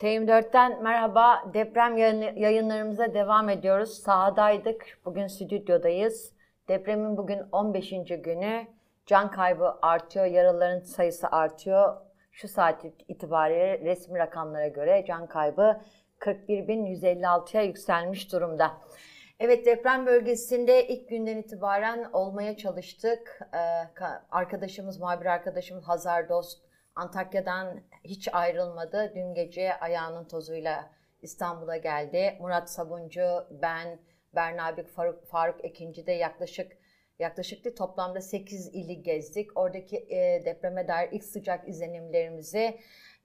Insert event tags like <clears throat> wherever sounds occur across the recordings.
TM4'ten merhaba. Deprem yayınlarımıza devam ediyoruz. Sahadaydık. Bugün stüdyodayız. Depremin bugün 15. günü. Can kaybı artıyor, yaralıların sayısı artıyor. Şu saat itibariyle resmi rakamlara göre can kaybı 41.156'ya yükselmiş durumda. Evet deprem bölgesinde ilk günden itibaren olmaya çalıştık. Ee, arkadaşımız, muhabir arkadaşımız Hazar Dost Antakya'dan hiç ayrılmadı. Dün gece ayağının tozuyla İstanbul'a geldi. Murat Sabuncu, ben, Berna Bik, Faruk, Faruk Ekinci de yaklaşık yaklaşık değil, toplamda 8 ili gezdik. Oradaki e, depreme dair ilk sıcak izlenimlerimizi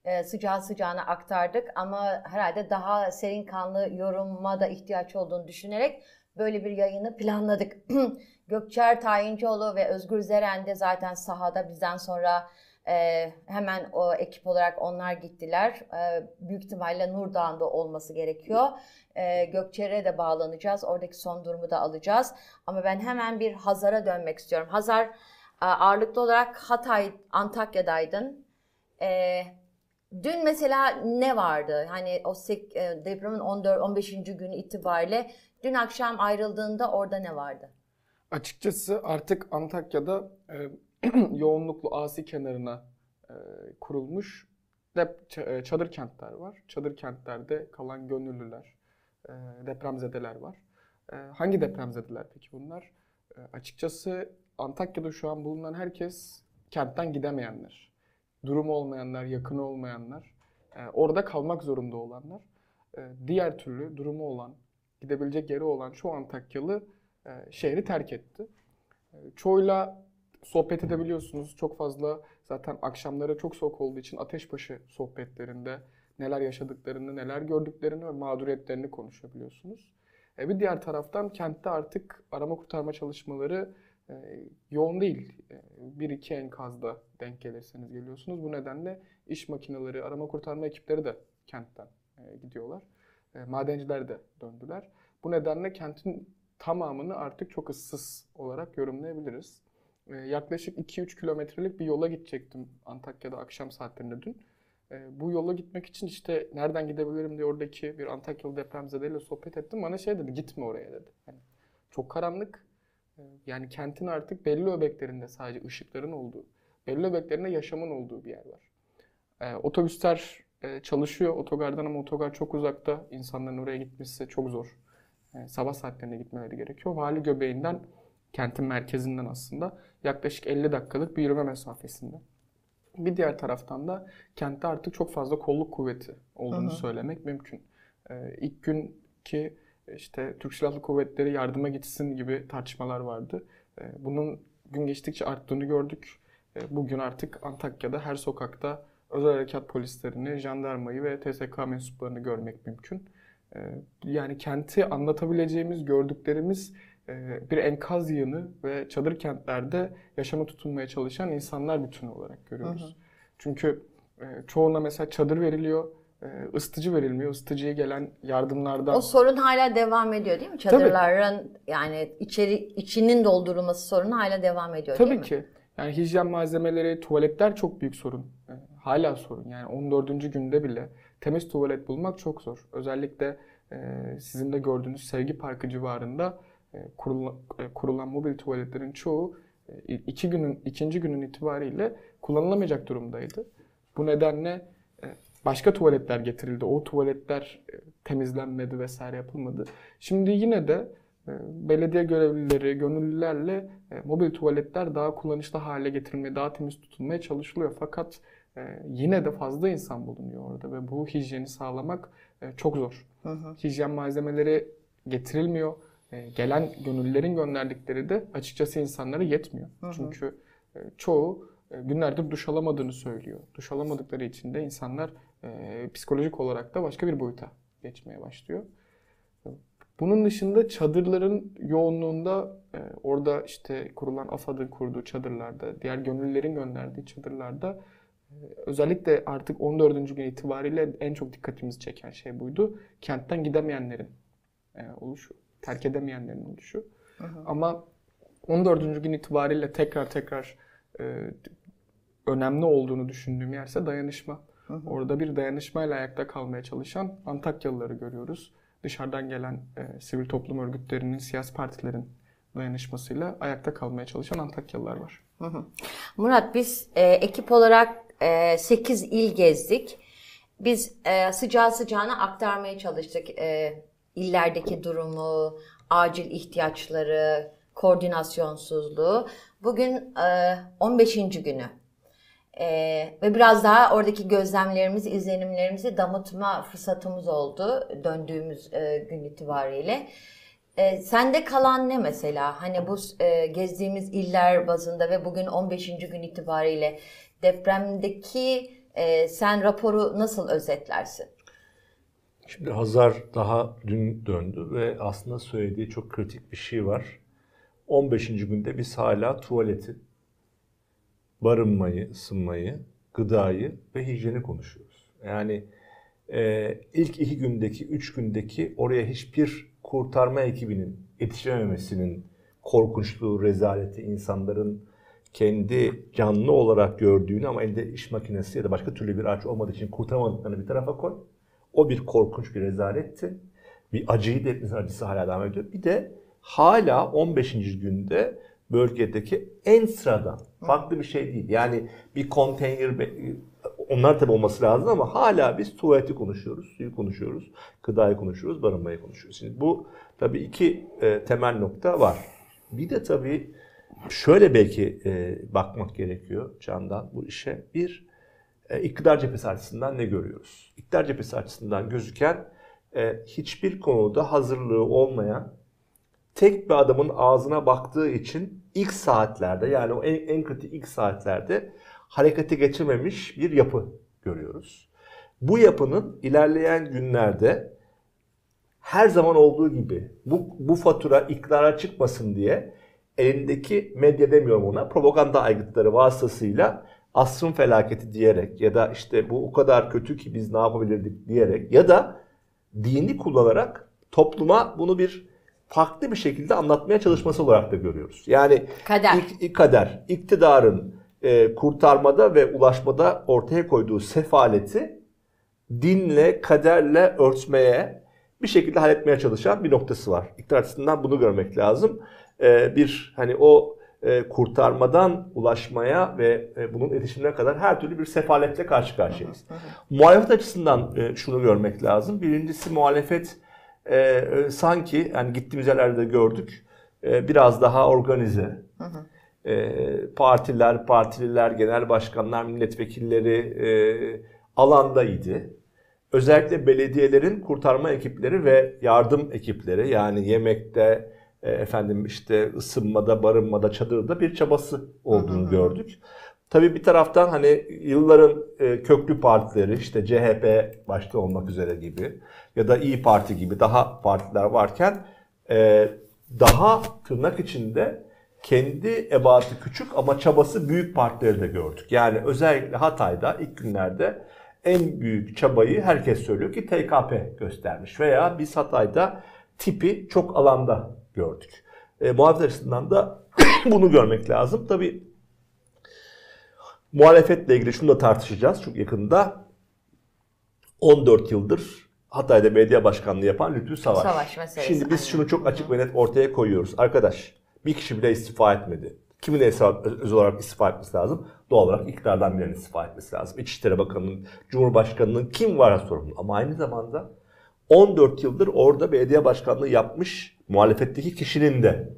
e, sıcağı sıcağına aktardık. Ama herhalde daha serin kanlı yoruma da ihtiyaç olduğunu düşünerek böyle bir yayını planladık. <clears throat> Gökçer Tayincioğlu ve Özgür Zeren de zaten sahada bizden sonra e, hemen o ekip olarak onlar gittiler. E, büyük ihtimalle Nurdağ'ında olması gerekiyor. E, Gökçer'e de bağlanacağız. Oradaki son durumu da alacağız. Ama ben hemen bir Hazar'a dönmek istiyorum. Hazar e, ağırlıklı olarak Hatay, Antakya'daydın. E, dün mesela ne vardı? Hani o e, depremin 14 15. günü itibariyle dün akşam ayrıldığında orada ne vardı? Açıkçası artık Antakya'da e, <clears throat> yoğunluklu asi kenarına e, kurulmuş dep, e, çadır kentler var. Çadır kentlerde kalan gönüllüler, e, depremzedeler var. E, hangi depremzedeler peki bunlar? E, açıkçası Antakya'da şu an bulunan herkes kentten gidemeyenler. Durumu olmayanlar, yakını olmayanlar, e, orada kalmak zorunda olanlar. E, diğer türlü durumu olan, gidebilecek yeri olan çoğu Antakyalı e, şehri terk etti. E, çoğuyla sohbet edebiliyorsunuz. Çok fazla zaten akşamları çok soğuk olduğu için ateşbaşı sohbetlerinde neler yaşadıklarını, neler gördüklerini ve mağduriyetlerini konuşabiliyorsunuz. E bir diğer taraftan kentte artık arama kurtarma çalışmaları e, yoğun değil. E, bir iki enkazda denk gelirseniz geliyorsunuz. Bu nedenle iş makineleri, arama kurtarma ekipleri de kentten e, gidiyorlar. E, madenciler de döndüler. Bu nedenle kentin tamamını artık çok ıssız olarak yorumlayabiliriz. Ee, yaklaşık 2-3 kilometrelik bir yola gidecektim Antakya'da akşam saatlerinde dün. Ee, bu yola gitmek için işte nereden gidebilirim diye oradaki bir Antakyalı depremzedeyle sohbet ettim. Bana şey dedi gitme oraya dedi. Yani çok karanlık. Ee, yani kentin artık belli öbeklerinde sadece ışıkların olduğu, belli öbeklerinde yaşamın olduğu bir yer var. Otobüsler e, çalışıyor otogardan ama otogar çok uzakta. İnsanların oraya gitmesi çok zor. Sabah saatlerinde gitmeleri gerekiyor. Vali göbeğinden kentin merkezinden aslında yaklaşık 50 dakikalık bir yürüme mesafesinde. Bir diğer taraftan da kentte artık çok fazla kolluk kuvveti olduğunu Aha. söylemek mümkün. Ee, ilk gün ki işte Türk Silahlı Kuvvetleri yardıma gitsin gibi tartışmalar vardı. Ee, bunun gün geçtikçe arttığını gördük. Ee, bugün artık Antakya'da her sokakta özel harekat polislerini, jandarmayı ve TSK mensuplarını görmek mümkün. Ee, yani kenti anlatabileceğimiz, gördüklerimiz bir enkaz yığını ve çadır kentlerde yaşama tutunmaya çalışan insanlar bütünü olarak görüyoruz. Hı hı. Çünkü e, çoğuna mesela çadır veriliyor, e, ısıtıcı verilmiyor. Isıtıcıya gelen yardımlardan... O sorun hala devam ediyor değil mi? Çadırların Tabii. yani içeri içinin doldurulması sorunu hala devam ediyor Tabii değil ki. mi? Yani hijyen malzemeleri, tuvaletler çok büyük sorun. Hala sorun. Yani 14. günde bile temiz tuvalet bulmak çok zor. Özellikle sizin de gördüğünüz Sevgi Parkı civarında e, kurulan, e, kurulan mobil tuvaletlerin çoğu e, iki günün ikinci günün itibariyle kullanılamayacak durumdaydı. Bu nedenle başka tuvaletler getirildi. O tuvaletler temizlenmedi vesaire yapılmadı. Şimdi yine de belediye görevlileri, gönüllülerle mobil tuvaletler daha kullanışlı hale getirilmeye, daha temiz tutulmaya çalışılıyor. Fakat yine de fazla insan bulunuyor orada ve bu hijyeni sağlamak çok zor. Hı hı. Hijyen malzemeleri getirilmiyor. E, gelen gönüllülerin gönderdikleri de açıkçası insanlara yetmiyor. Hı hı. Çünkü e, çoğu e, günlerdir duş alamadığını söylüyor. Duş alamadıkları için de insanlar psikolojik olarak da başka bir boyuta geçmeye başlıyor. Bunun dışında çadırların yoğunluğunda orada işte kurulan AFAD'ın kurduğu çadırlarda, diğer gönüllülerin gönderdiği çadırlarda özellikle artık 14. gün itibariyle en çok dikkatimizi çeken şey buydu. Kentten gidemeyenlerin oluşu terk edemeyenlerin oluşu. Hı hı. Ama 14. gün itibariyle tekrar tekrar e, önemli olduğunu düşündüğüm yerse dayanışma. Orada bir dayanışmayla ayakta kalmaya çalışan Antakyalıları görüyoruz. Dışarıdan gelen e, sivil toplum örgütlerinin, siyasi partilerin dayanışmasıyla ayakta kalmaya çalışan Antakyalılar var. Murat biz e, ekip olarak e, 8 il gezdik. Biz e, sıcağı sıcağına aktarmaya çalıştık e, illerdeki durumu, acil ihtiyaçları, koordinasyonsuzluğu. Bugün e, 15. günü. E, ve biraz daha oradaki gözlemlerimizi, izlenimlerimizi damıtma fırsatımız oldu döndüğümüz e, gün itibariyle. E, sende kalan ne mesela? Hani bu e, gezdiğimiz iller bazında ve bugün 15. gün itibariyle depremdeki e, sen raporu nasıl özetlersin? Şimdi Hazar daha dün döndü ve aslında söylediği çok kritik bir şey var. 15. günde biz hala tuvaleti, barınmayı, ısınmayı, gıdayı ve hijyeni konuşuyoruz. Yani e, ilk iki gündeki, üç gündeki oraya hiçbir kurtarma ekibinin yetişememesinin korkunçluğu, rezaleti, insanların kendi canlı olarak gördüğünü ama elde iş makinesi ya da başka türlü bir araç olmadığı için kurtaramadıklarını bir tarafa koy. O bir korkunç bir rezaletti. Bir acıyı da hepimizin acısı hala devam ediyor. Bir de hala 15. günde bölgedeki en sıradan farklı bir şey değil. Yani bir konteyner onlar tabii olması lazım ama hala biz tuvaleti konuşuyoruz, suyu konuşuyoruz, gıdayı konuşuyoruz, barınmayı konuşuyoruz. Şimdi bu tabii iki e, temel nokta var. Bir de tabii şöyle belki e, bakmak gerekiyor Candan bu işe. Bir, iktidar cephesi açısından ne görüyoruz? İktidar cephesi açısından gözüken e, hiçbir konuda hazırlığı olmayan tek bir adamın ağzına baktığı için ilk saatlerde yani o en, en kritik ilk saatlerde harekete geçememiş bir yapı görüyoruz. Bu yapının ilerleyen günlerde her zaman olduğu gibi bu, bu fatura iktidara çıkmasın diye elindeki medya demiyorum ona propaganda aygıtları vasıtasıyla asrın felaketi diyerek ya da işte bu o kadar kötü ki biz ne yapabilirdik diyerek ya da dini kullanarak topluma bunu bir farklı bir şekilde anlatmaya çalışması olarak da görüyoruz. Yani Kader. ilk kader, iktidarın e, kurtarmada ve ulaşmada ortaya koyduğu sefaleti dinle, kaderle örtmeye bir şekilde halletmeye çalışan bir noktası var. İktidar açısından bunu görmek lazım. E, bir hani o kurtarmadan ulaşmaya ve e, bunun iletişimine kadar her türlü bir sefaletle karşı karşıyayız. Muhalefet açısından e, şunu görmek lazım. Birincisi muhalefet e, e, sanki yani gittiğimiz yerlerde de gördük e, biraz daha organize. E, partiler, partililer, genel başkanlar, milletvekilleri e, alandaydı. Özellikle belediyelerin kurtarma ekipleri ve yardım ekipleri yani yemekte, e, efendim işte ısınmada, barınmada, çadırda bir çabası olduğunu gördük. Tabii bir taraftan hani yılların e, köklü partileri işte CHP başta olmak üzere gibi ya da İyi Parti gibi daha partiler varken e, daha tırnak içinde kendi ebatı küçük ama çabası büyük partileri de gördük. Yani özellikle Hatay'da ilk günlerde en büyük çabayı herkes söylüyor ki TKP göstermiş veya biz Hatay'da tipi çok alanda gördük. E, muhalefet açısından da <coughs> bunu görmek lazım. Tabii muhalefetle ilgili şunu da tartışacağız çok yakında. 14 yıldır Hatay'da belediye başkanlığı yapan Lütfü Savaş. Savaş meselesi, Şimdi biz şunu çok açık ve net ortaya koyuyoruz. Arkadaş bir kişi bile istifa etmedi. Kimin öz olarak istifa etmesi lazım? Doğal olarak iktidardan birinin istifa etmesi lazım. İçişleri Bakanı'nın, Cumhurbaşkanı'nın kim varsa sorumlu. Ama aynı zamanda 14 yıldır orada belediye başkanlığı yapmış muhalefetteki kişinin de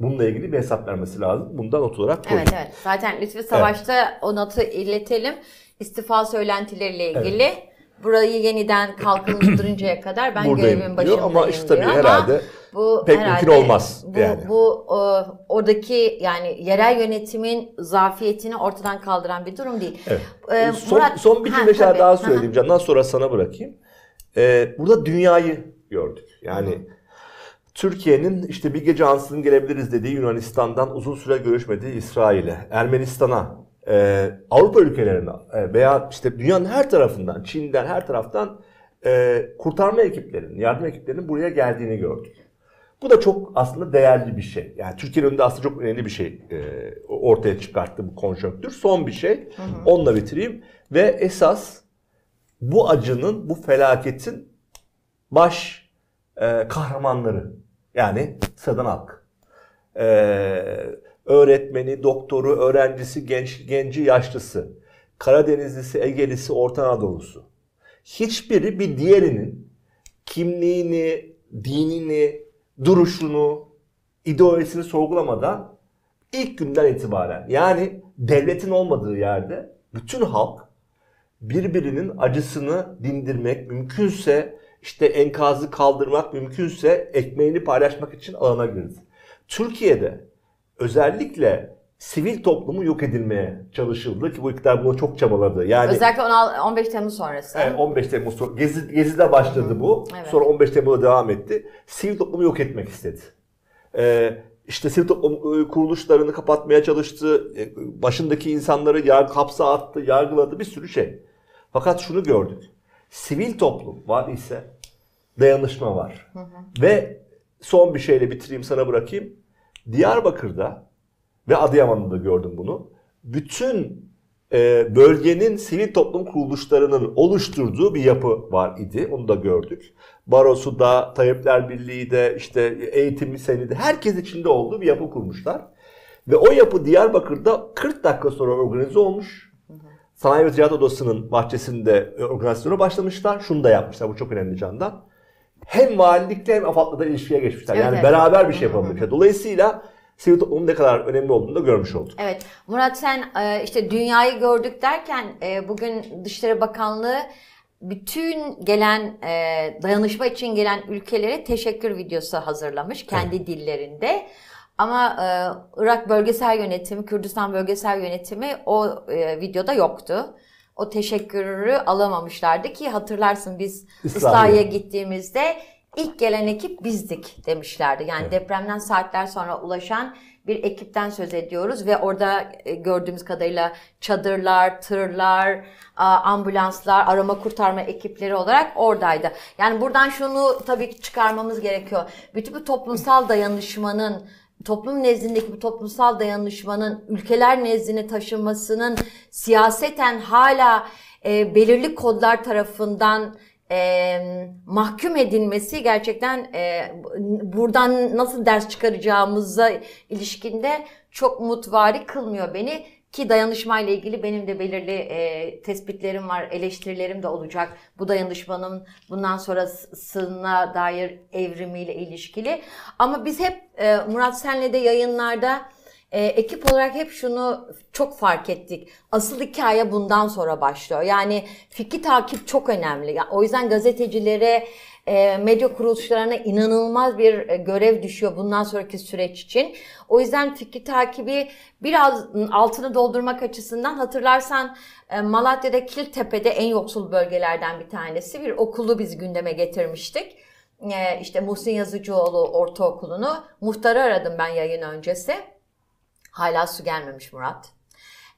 bununla ilgili bir hesap vermesi lazım. Bundan not olarak koyuyoruz. Evet evet. Zaten Lütfi Savaş'ta o notu iletelim. İstifa söylentileriyle ilgili. Burayı yeniden kalkındırıncaya <clears throat> kadar ben Buradayım görevin diyor başındayım ama işte tabii diyor. herhalde bu pek herhalde mümkün olmaz Bu, yani. bu e, oradaki yani yerel yönetimin zafiyetini ortadan kaldıran bir durum değil. Evet. E, son, Murat- son bir cümle daha Hı hı. söyleyeyim. Candan sonra sana bırakayım. Ee, burada dünyayı gördük. Yani Türkiye'nin işte bir gece ansızın gelebiliriz dediği Yunanistan'dan uzun süre görüşmediği İsrail'e, Ermenistan'a, e, Avrupa ülkelerine e, veya işte dünyanın her tarafından, Çin'den her taraftan e, kurtarma ekiplerinin, yardım ekiplerinin buraya geldiğini gördük. Bu da çok aslında değerli bir şey. Yani Türkiye'nin önünde aslında çok önemli bir şey e, ortaya çıkarttı bu konjonktür. Son bir şey. Onunla bitireyim. Ve esas bu acının, bu felaketin baş e, kahramanları. Yani sıradan halk. E, öğretmeni, doktoru, öğrencisi, genç, genci, yaşlısı. Karadenizlisi, Egelisi, Orta Anadolu'su. Hiçbiri bir diğerinin kimliğini, dinini, duruşunu, ideolojisini sorgulamadan ilk günden itibaren yani devletin olmadığı yerde bütün halk birbirinin acısını dindirmek, mümkünse işte enkazı kaldırmak, mümkünse ekmeğini paylaşmak için alana girdi. Türkiye'de özellikle sivil toplumu yok edilmeye çalışıldı ki bu iktidar buna çok çabaladı. Yani Özellikle 16 15 Temmuz sonrası. Evet, 15 Temmuz sonra Gezi, Gezi'de başladı bu. Evet. Sonra 15 Temmuz'da devam etti. Sivil toplumu yok etmek istedi. Ee, işte sivil toplum e, kuruluşlarını kapatmaya çalıştı. E, Başındaki insanları yar, hapse attı, yargıladı bir sürü şey. Fakat şunu gördük. Sivil toplum var ise dayanışma var. Ve son bir şeyle bitireyim sana bırakayım. Diyarbakır'da ve Adıyaman'da da gördüm bunu. Bütün e, bölgenin sivil toplum kuruluşlarının oluşturduğu bir yapı var idi. Onu da gördük. Barosu da, Tayyipler Birliği de, işte eğitimi seni de herkes içinde olduğu bir yapı kurmuşlar. Ve o yapı Diyarbakır'da 40 dakika sonra organize olmuş. Sanayi ve Ticaret Odası'nın bahçesinde e, organizasyona başlamışlar. Şunu da yapmışlar, bu çok önemli Candan. Hem valilikle hem AFAD'la da ilişkiye geçmişler. Evet, yani evet. beraber bir şey yapabilmişler. Dolayısıyla sivil toplumun ne kadar önemli olduğunu da görmüş olduk. Evet Murat sen e, işte dünyayı gördük derken e, bugün Dışişleri Bakanlığı bütün gelen dayanışma için gelen ülkelere teşekkür videosu hazırlamış kendi dillerinde. Ama e, Irak Bölgesel Yönetimi, Kürdistan Bölgesel Yönetimi o e, videoda yoktu. O teşekkürü alamamışlardı ki hatırlarsın biz İslahiye. İslahiye gittiğimizde ilk gelen ekip bizdik demişlerdi. Yani depremden saatler sonra ulaşan bir ekipten söz ediyoruz ve orada e, gördüğümüz kadarıyla çadırlar, tırlar, ambulanslar, arama kurtarma ekipleri olarak oradaydı. Yani buradan şunu tabii ki çıkarmamız gerekiyor. Bütün bu toplumsal dayanışmanın toplum nezdindeki bu toplumsal dayanışmanın ülkeler nezdine taşınmasının siyaseten hala e, belirli kodlar tarafından e, mahkum edilmesi gerçekten e, buradan nasıl ders çıkaracağımıza ilişkinde çok mutvari kılmıyor beni. Ki dayanışmayla ilgili benim de belirli e, tespitlerim var, eleştirilerim de olacak. Bu dayanışmanın bundan sonrasına dair evrimiyle ilişkili. Ama biz hep e, Murat Sen'le de yayınlarda e, ekip olarak hep şunu çok fark ettik. Asıl hikaye bundan sonra başlıyor. Yani fikri takip çok önemli. Yani o yüzden gazetecilere, medya kuruluşlarına inanılmaz bir e, görev düşüyor bundan sonraki süreç için. O yüzden fikri takibi biraz altını doldurmak açısından hatırlarsan e, Malatya'da Kiltepe'de en yoksul bölgelerden bir tanesi bir okulu biz gündeme getirmiştik. E, işte Muhsin Yazıcıoğlu Ortaokulu'nu muhtarı aradım ben yayın öncesi. Hala su gelmemiş Murat.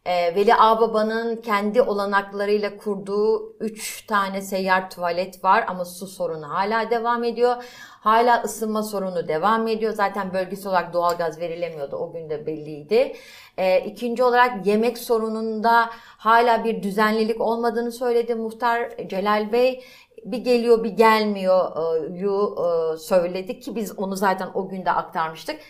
Ee, Veli Ağbaba'nın kendi olanaklarıyla kurduğu 3 tane seyyar tuvalet var ama su sorunu hala devam ediyor. Hala ısınma sorunu devam ediyor. Zaten bölgesel olarak doğalgaz verilemiyordu. O gün de belliydi. Ee, ikinci olarak yemek sorununda hala bir düzenlilik olmadığını söyledi muhtar Celal Bey bir geliyor bir gelmiyor e, yu e, söyledik ki biz onu zaten o günde aktarmıştık.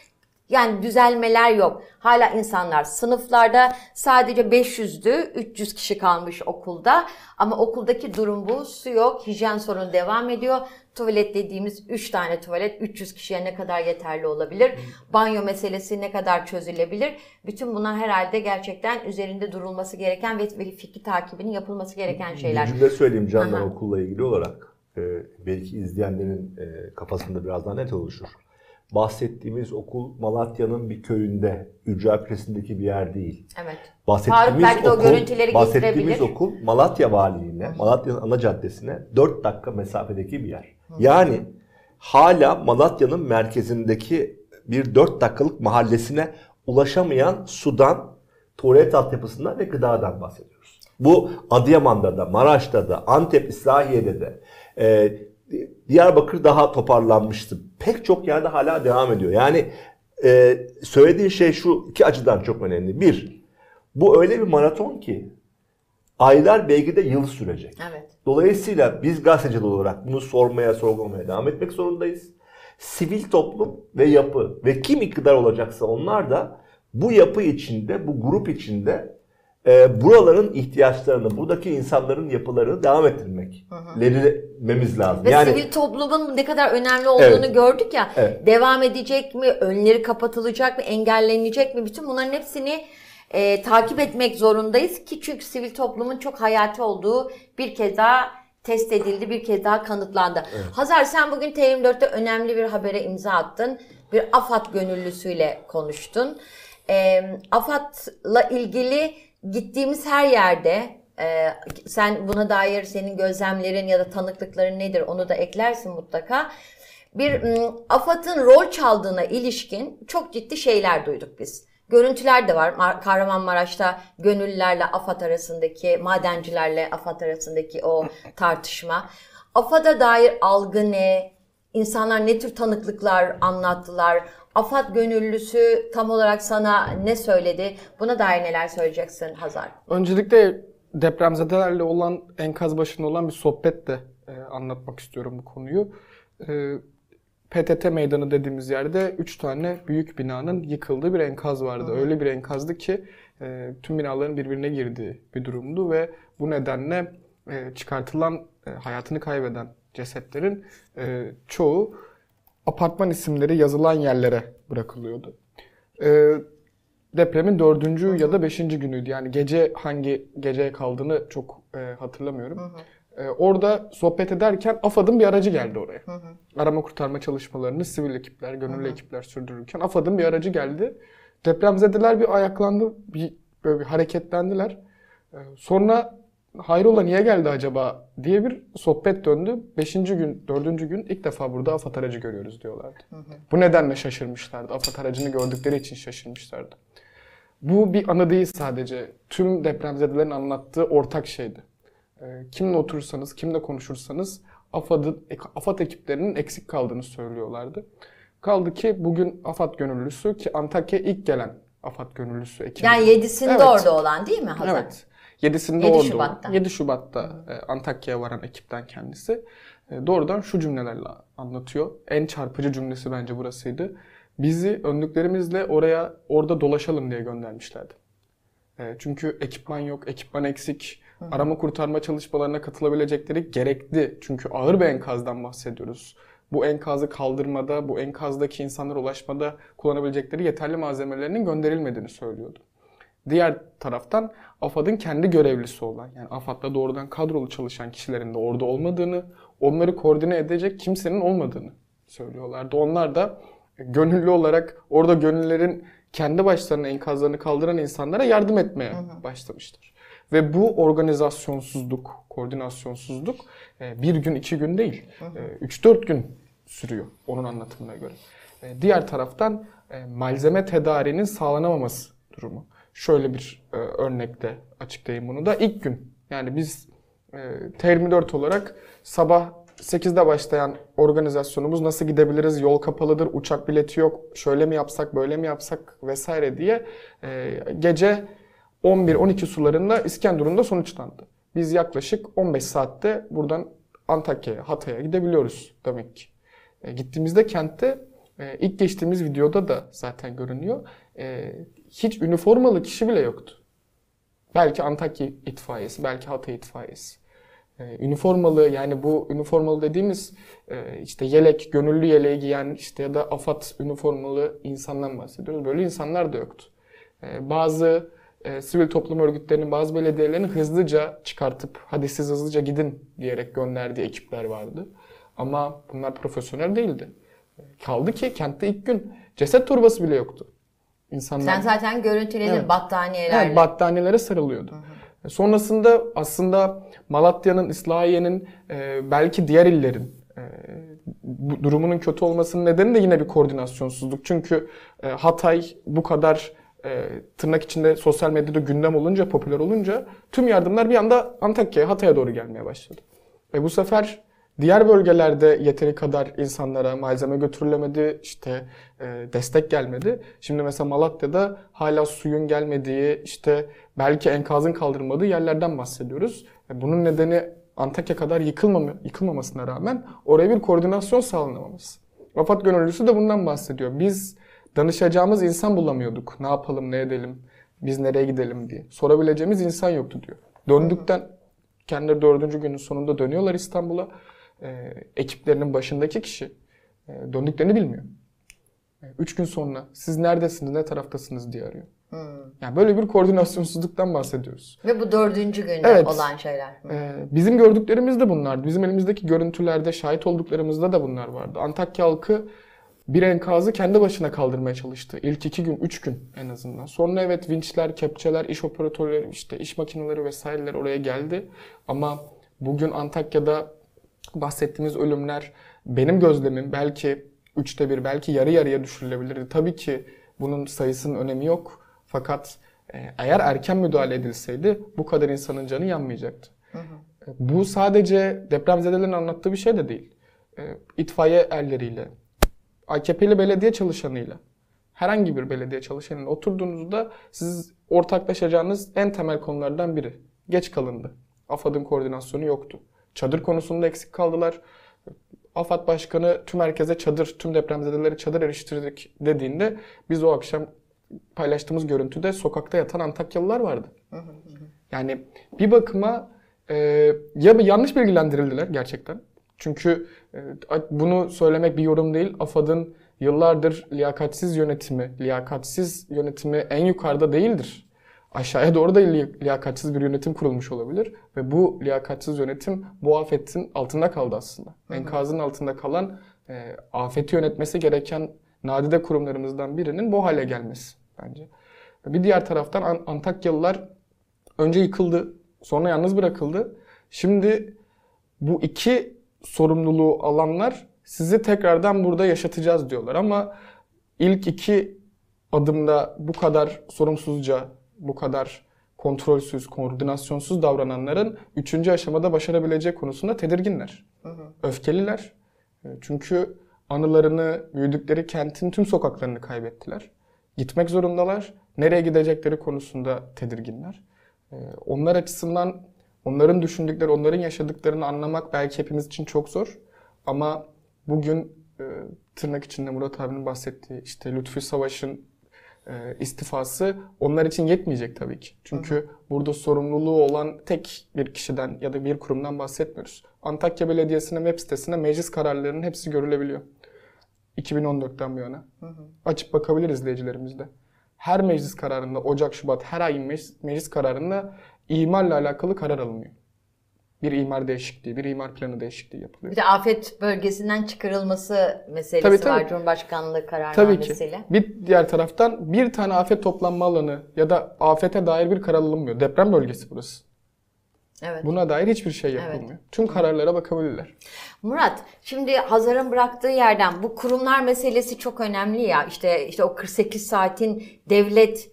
Yani düzelmeler yok. Hala insanlar sınıflarda sadece 500'dü, 300 kişi kalmış okulda. Ama okuldaki durum bu. Su yok, hijyen sorunu devam ediyor. Tuvalet dediğimiz 3 tane tuvalet 300 kişiye ne kadar yeterli olabilir? Banyo meselesi ne kadar çözülebilir? Bütün bunlar herhalde gerçekten üzerinde durulması gereken ve fikri takibinin yapılması gereken şeyler. Bir cümle söyleyeyim Candan Aha. okulla ilgili olarak. Ee, belki izleyenlerin e, kafasında biraz daha net oluşur. Bahsettiğimiz okul Malatya'nın bir köyünde, Ücra Kulesi'ndeki bir yer değil. Evet. Bahsettiğimiz Faruk belki de o okul, görüntüleri bahsettiğimiz okul Malatya Valiliğine, Malatya'nın ana caddesine 4 dakika mesafedeki bir yer. Yani hala Malatya'nın merkezindeki bir 4 dakikalık mahallesine ulaşamayan sudan, tuvalet altyapısından ve gıdadan bahsediyoruz. Bu Adıyaman'da da, Maraş'ta da, Antep, İslahiye'de de, e, Diyarbakır daha toparlanmıştı. Pek çok yerde hala devam ediyor. Yani e, söylediğin şey şu iki açıdan çok önemli. Bir, bu öyle bir maraton ki aylar belki de yıl sürecek. Evet. Dolayısıyla biz gazeteciler olarak bunu sormaya, sorgulamaya devam etmek zorundayız. Sivil toplum ve yapı ve kim iktidar olacaksa onlar da bu yapı içinde, bu grup içinde e, buraların ihtiyaçlarını, buradaki insanların yapılarını devam ettirmemiz lazım. Ve yani sivil toplumun ne kadar önemli olduğunu Evet. gördük ya. Evet. Devam edecek mi? Önleri kapatılacak mı? Engellenecek mi? Bütün bunların hepsini e, takip etmek zorundayız ki çünkü sivil toplumun çok hayati olduğu bir kez daha test edildi, bir kez daha kanıtlandı. Hazar sen bugün T24'te önemli bir habere imza attın. Bir AFAD gönüllüsüyle konuştun. E, AFAD'la ilgili gittiğimiz her yerde ee, sen buna dair senin gözlemlerin ya da tanıklıkların nedir onu da eklersin mutlaka. Bir AFAD'ın rol çaldığına ilişkin çok ciddi şeyler duyduk biz. Görüntüler de var. Mar- Kahramanmaraş'ta gönüllülerle AFAD arasındaki, madencilerle AFAD arasındaki o <laughs> tartışma. AFAD'a dair algı ne? İnsanlar ne tür tanıklıklar anlattılar? AFAD gönüllüsü tam olarak sana ne söyledi? Buna dair neler söyleyeceksin Hazar? Öncelikle depremzedelerle olan enkaz başında olan bir sohbetle e, anlatmak istiyorum bu konuyu. E, PTT meydanı dediğimiz yerde 3 tane büyük binanın yıkıldığı bir enkaz vardı. Öyle bir enkazdı ki e, tüm binaların birbirine girdiği bir durumdu ve bu nedenle e, çıkartılan e, hayatını kaybeden cesetlerin e, çoğu apartman isimleri yazılan yerlere bırakılıyordu. E, depremin dördüncü ya da beşinci günüydü. Yani gece hangi geceye kaldığını çok e, hatırlamıyorum. E, orada sohbet ederken AFAD'ın bir aracı geldi oraya. Arama kurtarma çalışmalarını sivil ekipler, gönüllü ekipler sürdürürken AFAD'ın bir aracı geldi. Depremzedeler bir ayaklandı, bir, böyle bir hareketlendiler. E, sonra hayrola niye geldi acaba diye bir sohbet döndü. Beşinci gün, dördüncü gün ilk defa burada AFAD aracı görüyoruz diyorlardı. Bu nedenle şaşırmışlardı. AFAD aracını gördükleri için şaşırmışlardı. Bu bir anı değil sadece. Tüm depremzedelerin anlattığı ortak şeydi. Ee, Kimle oturursanız, kimle konuşursanız AFAD'ın, AFAD ekiplerinin eksik kaldığını söylüyorlardı. Kaldı ki bugün AFAD gönüllüsü ki Antakya'ya ilk gelen AFAD gönüllüsü ekibi. Yani yedisinde Evet. orada olan değil mi Hazar? Evet. 7'sinde 7 orada. Şubat'ta. 7 Şubat'ta e, Antakya'ya varan ekipten kendisi. E, doğrudan şu cümlelerle anlatıyor. En çarpıcı cümlesi bence burasıydı. Bizi önlüklerimizle oraya orada dolaşalım diye göndermişlerdi. E, çünkü ekipman yok, ekipman eksik. Arama kurtarma çalışmalarına katılabilecekleri gerekli. Çünkü ağır bir enkazdan bahsediyoruz. Bu enkazı kaldırmada, bu enkazdaki insanlara ulaşmada kullanabilecekleri yeterli malzemelerinin gönderilmediğini söylüyordu. Diğer taraftan AFAD'ın kendi görevlisi olan yani AFAD'da doğrudan kadrolu çalışan kişilerin de orada olmadığını, onları koordine edecek kimsenin olmadığını söylüyorlardı. Onlar da gönüllü olarak orada gönüllülerin kendi başlarına enkazlarını kaldıran insanlara yardım etmeye başlamışlar. Ve bu organizasyonsuzluk, koordinasyonsuzluk e, bir gün iki gün değil, 3-4 gün sürüyor onun anlatımına göre. E, Diğer taraftan e, malzeme tedariğinin sağlanamaması durumu. Şöyle bir e, örnekle açıklayayım bunu da. İlk gün yani biz e, T24 olarak sabah 8'de başlayan organizasyonumuz nasıl gidebiliriz, yol kapalıdır, uçak bileti yok, şöyle mi yapsak, böyle mi yapsak vesaire diye e, gece 11-12 sularında İskenderun'da sonuçlandı. Biz yaklaşık 15 saatte buradan Antakya'ya, Hatay'a gidebiliyoruz demek ki. E, gittiğimizde kentte e, ilk geçtiğimiz videoda da zaten görünüyor. E, hiç üniformalı kişi bile yoktu. Belki Antakya itfaiyesi, belki Hatay itfaiyesi. E, üniformalı yani bu üniformalı dediğimiz e, işte yelek, gönüllü yeleği giyen işte ya da AFAD üniformalı insandan bahsediyoruz. Böyle insanlar da yoktu. E, bazı e, sivil toplum örgütlerinin, bazı belediyelerin hızlıca çıkartıp hadi siz hızlıca gidin diyerek gönderdiği ekipler vardı. Ama bunlar profesyonel değildi. Kaldı ki kentte ilk gün ceset torbası bile yoktu. İnsanlar Sen zaten görüntüledin Evet. battaniyelerle. Evet, battaniyelere sarılıyordu. Sonrasında aslında Malatya'nın, İslahiye'nin, e, belki diğer illerin e, bu durumunun kötü olmasının nedeni de yine bir koordinasyonsuzluk. Çünkü e, Hatay bu kadar e, tırnak içinde sosyal medyada gündem olunca, popüler olunca tüm yardımlar bir anda Antakya'ya, Hatay'a doğru gelmeye başladı. Ve bu sefer Diğer bölgelerde yeteri kadar insanlara malzeme götürülemedi, işte e, destek gelmedi. Şimdi mesela Malatya'da hala suyun gelmediği, işte belki enkazın kaldırılmadığı yerlerden bahsediyoruz. E, bunun nedeni Antakya kadar yıkılmama, yıkılmamasına rağmen oraya bir koordinasyon sağlanamaması. Vefat gönüllüsü de bundan bahsediyor. Biz danışacağımız insan bulamıyorduk. Ne yapalım, ne edelim, biz nereye gidelim diye. Sorabileceğimiz insan yoktu diyor. Döndükten kendileri dördüncü günün sonunda dönüyorlar İstanbul'a. Ee, ekiplerinin başındaki kişi e, döndüklerini bilmiyor. E, üç gün sonra siz neredesiniz, ne taraftasınız diye arıyor. Yani böyle bir koordinasyonsuzluktan bahsediyoruz. Ve bu dördüncü günde Evet. olan şeyler. Ee, bizim gördüklerimiz de bunlardı. Bizim elimizdeki görüntülerde şahit olduklarımızda da bunlar vardı. Antakya halkı bir enkazı kendi başına kaldırmaya çalıştı. İlk iki gün, üç gün en azından. Sonra evet vinçler, kepçeler, iş operatörleri, işte iş makineleri vesaireler oraya geldi. Ama bugün Antakya'da bahsettiğimiz ölümler benim gözlemim belki üçte bir, belki yarı yarıya düşürülebilirdi. Tabii ki bunun sayısının önemi yok. Fakat e, eğer erken müdahale edilseydi bu kadar insanın canı yanmayacaktı. E, Bu sadece depremzedelerin anlattığı bir şey de değil. E, İtfaiye erleriyle, AKP'li belediye çalışanıyla, herhangi bir belediye çalışanıyla oturduğunuzda siz ortaklaşacağınız en temel konulardan biri. Geç kalındı. AFAD'ın koordinasyonu yoktu. Çadır konusunda eksik kaldılar. AFAD Başkanı tüm herkese çadır, tüm depremzedelere çadır eriştirdik dediğinde biz o akşam paylaştığımız görüntüde sokakta yatan Antakyalılar vardı. Yani bir bakıma e, ya yanlış bilgilendirildiler gerçekten. Çünkü e, bunu söylemek bir yorum değil. AFAD'ın yıllardır liyakatsiz yönetimi, liyakatsiz yönetimi en yukarıda değildir. Aşağıya doğru da li- liyakatsiz bir yönetim kurulmuş olabilir. Ve bu liyakatsiz yönetim bu afetin altında kaldı aslında. Enkazın altında kalan, e, afeti yönetmesi gereken nadide kurumlarımızdan birinin bu hale gelmesi bence. Bir diğer taraftan An- Antakyalılar önce yıkıldı, sonra yalnız bırakıldı. Şimdi bu iki sorumluluğu alanlar sizi tekrardan burada yaşatacağız diyorlar ama ilk iki adımda bu kadar sorumsuzca, bu kadar kontrolsüz, koordinasyonsuz davrananların üçüncü aşamada başarabileceği konusunda tedirginler. Öfkeliler. E, Çünkü anılarını, büyüdükleri kentin tüm sokaklarını kaybettiler. Gitmek zorundalar. Nereye gidecekleri konusunda tedirginler. E, Onlar açısından onların düşündükleri, onların yaşadıklarını anlamak belki hepimiz için çok zor. Ama bugün e, tırnak içinde Murat abinin bahsettiği işte Lütfü Savaş'ın istifası onlar için yetmeyecek tabii ki. Çünkü burada sorumluluğu olan tek bir kişiden ya da bir kurumdan bahsetmiyoruz. Antakya Belediyesi'nin web sitesinde meclis kararlarının hepsi görülebiliyor. 2014'ten bu yana. Açıp bakabilir izleyicilerimiz de. Her meclis kararında, Ocak, Şubat, her ay meclis, meclis kararında imarla alakalı karar alınıyor. Bir imar değişikliği, bir imar planı değişikliği yapılıyor. Bir de afet bölgesinden çıkarılması meselesi Tabii, tabii. var Cumhurbaşkanlığı Tabii ki. kararnamesiyle. Bir diğer taraftan bir tane afet toplanma alanı ya da afete dair bir karar alınmıyor. Deprem bölgesi burası. Evet. Buna dair hiçbir şey Evet. yapılmıyor. Tüm kararlara bakabilirler. Murat, şimdi Hazar'ın bıraktığı yerden bu kurumlar meselesi çok önemli ya. İşte işte o 48 saatin devlet